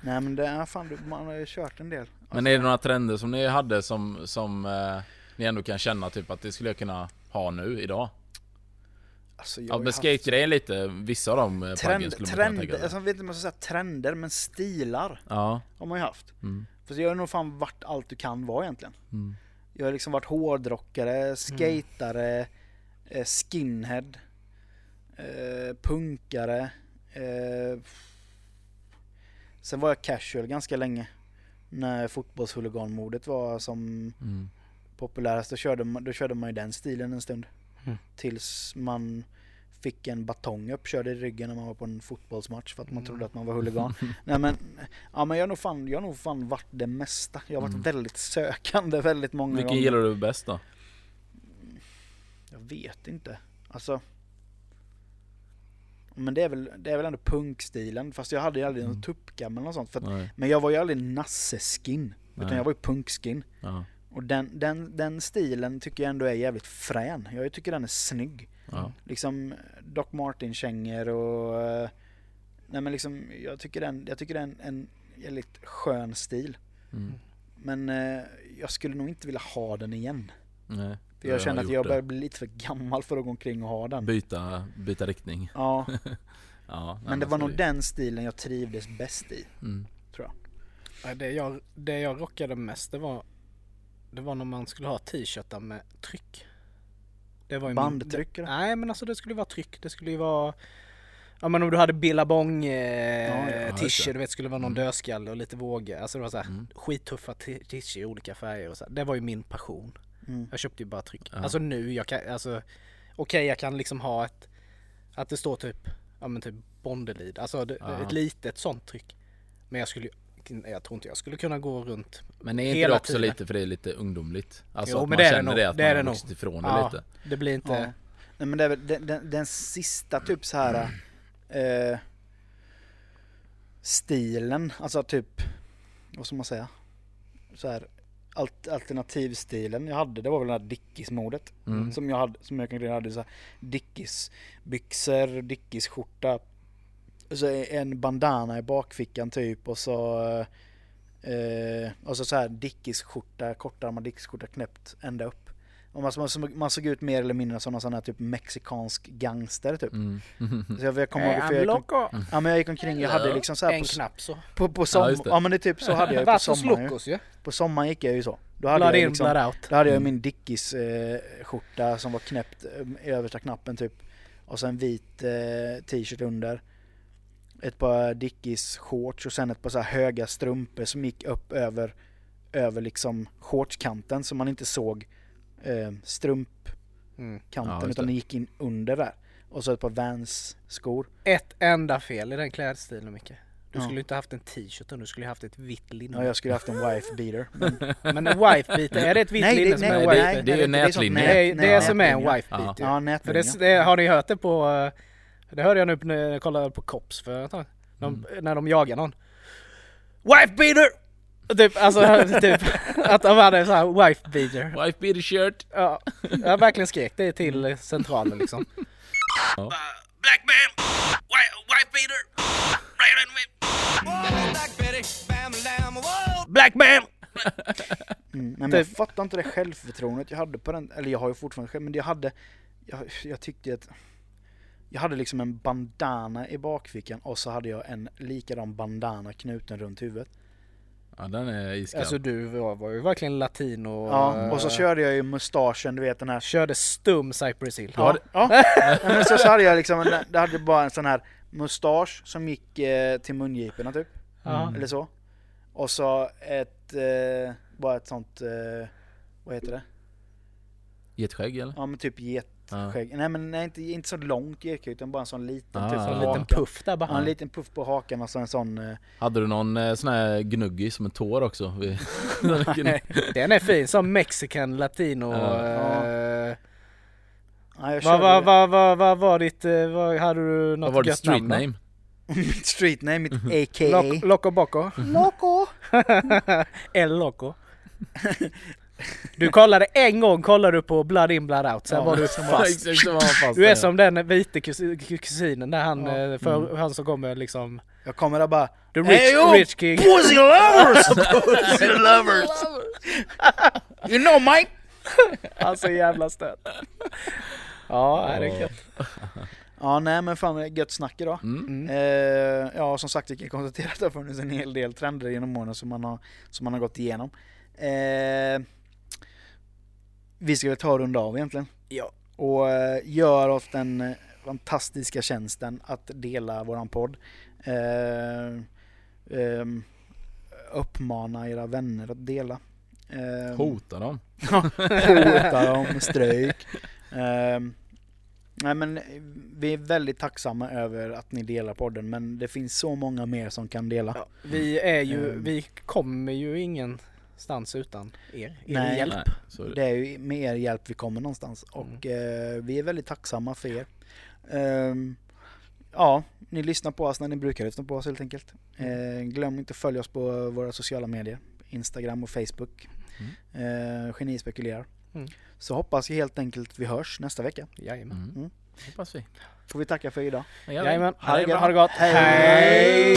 Nej men det, ja, fan, man har ju kört en del. Men är det några trender som ni hade som, som eh, ni ändå kan känna typ att det skulle jag kunna ha nu idag? Alltså, jag Ja men haft skate-grejen lite, vissa av de eh, Trend, skulle man kunna tänka sig. alltså, jag vet inte om jag ska säga trender, men stilar Ja. har man ju haft. Mm. För jag har nog fan varit allt du kan vara egentligen. Mm. Jag har liksom varit hårdrockare, skatare, eh, skinhead, eh, punkare. Eh, sen var jag casual ganska länge. När fotbollshuliganmordet var som Mm. populärast. Då körde, man, då körde man ju den stilen en stund. Mm. Tills man fick en batong uppkörd i ryggen när man var på en fotbollsmatch för att man Mm. trodde att man var huligan. Nej men, ja men jag har nog fan, jag har nog fan varit det mesta. Jag har varit Mm. väldigt sökande väldigt många Vilken gånger. gillar du bäst då? Jag vet inte. Alltså. Men det är väl, det är väl ändå punkstilen. Fast jag hade ju aldrig Mm. någon tuppkam eller något sånt. För att, men jag var ju aldrig nasse-skin. Utan Nej. jag var ju punkskin. Ja. Och den, den, den stilen tycker jag ändå är jävligt frän. Jag tycker den är snygg. Ja. Liksom Doc Martin-kängor och... eh, Nej men liksom, jag tycker den, jag tycker den är en jävligt skön stil. Mm. Men eh, jag skulle nog inte vilja ha den igen. Nej. För jag har känner att jag det. börjar bli lite för gammal för att gå omkring och ha den. Byta, byta riktning. Ja, Ja, nej, men det var nog den stilen jag trivdes bäst i, Mm. tror jag. Ja, Det jag, det jag rockade mest det var Det var när man skulle ha t-shirtar med tryck. Det var ju min- Bandtryck det? Nej men alltså det skulle vara tryck. Det skulle ju vara Ja men om du hade Billabong eh, Ja, det. du vet skulle vara någon Mm. dödskalle och lite vågor. Alltså det var så här Mm. skittuffa t- t-shirts i olika färger och så. Det var ju min passion. Mm. Jag köpte ju bara tryck. Ja. Alltså nu, jag kan, alltså Okej jag kan liksom ha ett Att det står typ Ja men typ Bondelid, alltså det, Ja. ett litet sånt tryck. Men jag skulle ju jag tror inte jag skulle kunna gå runt Men är inte det också tiden. lite för det är lite ungdomligt? Alltså Jo, att men man det känner det att Det man är har vuxit ifrån det Ja. lite. Det blir inte Ja. Nej men det är väl den, den, den sista typ så här eh, stilen, alltså typ, vad ska man säga? Så här alt, alternativstilen jag hade, det var väl det här Dickies-modet. Mm. Som jag hade, som jag kanske hade så här Dickies-byxor, Dickies-skjorta. Och så en bandana i bakfickan typ och så eh, och så, så här Dickies-skjorta, kortärmad Dickies-skjorta knäppt ända upp. Och man, man, man såg ut mer eller mindre som någon sån här typ mexikansk gangster typ. Mm. Så jag, jag kommer ihåg Eh, för I'm jag gick, ja, men jag gick omkring, jag hade liksom så här En på, knapp så. på, på Ja, sommaren, det. ja, men det är typ så hade jag på sommaren ju. locos ju. På sommaren gick jag ju så. Då hade Blood jag in, liksom, out. då hade jag Mm. min Dickies eh, skjorta som var knäppt eh, i översta knappen typ. Och sen vit eh, t-shirt under. Ett par Dickies shorts och sen ett par så här höga strumpor som gick upp över, över liksom shortskanten så man inte såg eh, strumpkanten Mm. Ja, utan det gick in under där. Och så ett par Vans skor. Ett enda fel i den klädstilen Micke. Du Ja. skulle inte haft en t-shirt du skulle haft ett vitt linne. Ja, jag skulle haft en wife beater. Men, Men en wife beater, är det ett vitt linne som nej, är en wife nej, beater? det är ju nej, sånt nätlinje. nät- Det är det som är en wife Ja. beater. Ja, För nätlinje. det, det, har ni hört det på, eh, det hörde jag nu när jag kollade på Cops för ett tag. De, Mm. När de jagar någon. Wife beater! Typ, alltså typ att de hade så här wife beater. Wife beater shirt. Ja, jag verkligen skrek det till centralen liksom. Black man, beater, in me. Black bam, lamb, whoa. Black man! Mm, nej, men jag Typ. fattar inte det självförtroendet jag hade på den, eller jag har ju fortfarande själv, men jag hade, jag, jag tyckte att jag hade liksom en bandana i bakfickan och så hade jag en likadan bandana knuten runt huvudet. Ja den är iskall. Alltså du var, var ju verkligen latino. Ja, och så eh, körde jag ju mustaschen, du vet den här Körde stum Cypress Hill. Ja, ja. Nej, men så, så hade jag liksom, en, det hade bara en sån här mustasch som gick eh, till mungiporna typ, Ja. eller så. Och så ett, eh, bara ett sånt, eh, vad heter det? Getskägg eller? Ja men typ Ja. Nej men nej, inte, inte så långt getskägg utan bara en sån liten, Ah. typ Så Så som en liten puff där Ja, bara. en liten puff på hakan och så en sån, eh, Hade du någon eh, sån här gnuggis som en tår också? Den är fin som mexican latino. Ja. eh, ja, Vad körde vad vad vad vad var ditt, eh, vad, hade du Vad något var ditt gött street namn name? mitt street name, mitt a.k.a. Loco, Loco Boco? Loco! El Loco. Du kollade en gång, kollade du på Blood In Blood Out, sen Ja, var du fast. Som han fast Du är som den vita kus- kusinen där han, Ja. eh, för, han som kommer liksom Jag kommer där bara The rich, Hey, yo! rich king. Pussy lovers! Pussy lovers! You know Mike! Han så jävla stöt. Ja, det är gött. Ja nej men fan det är gött snack idag. Mm. Mm. Eh, ja som sagt vi kan konstatera att det har funnits en hel del trender genom åren som man har, som man har gått igenom. Eh, vi ska väl ta och runda av egentligen. Ja. Och eh, gör oss den eh, fantastiska tjänsten att dela våran podd. Eh, ehm, uppmana era vänner att dela. Eh, Hota dem. hota dem, stryk. Ehm, nej men vi är väldigt tacksamma över att ni delar podden men det finns så många mer som kan dela. Ja, vi är ju, Mm. vi kommer ju ingenstans utan er, er Nej. hjälp. Nej, så det. Är ju med er hjälp vi kommer någonstans och eh, vi är väldigt tacksamma för er. Ehm, ja, ni lyssnar på oss när ni brukar lyssna på oss helt enkelt. Eh, glöm inte att följa oss på våra sociala medier. Instagram och Facebook. Eh, Geni spekulerar. Mm. Så hoppas jag helt enkelt att vi hörs nästa vecka. Jajamän. Mm. Hoppas vi. Får vi tacka för idag. Jajamän, ha det, ha det gott. Hej.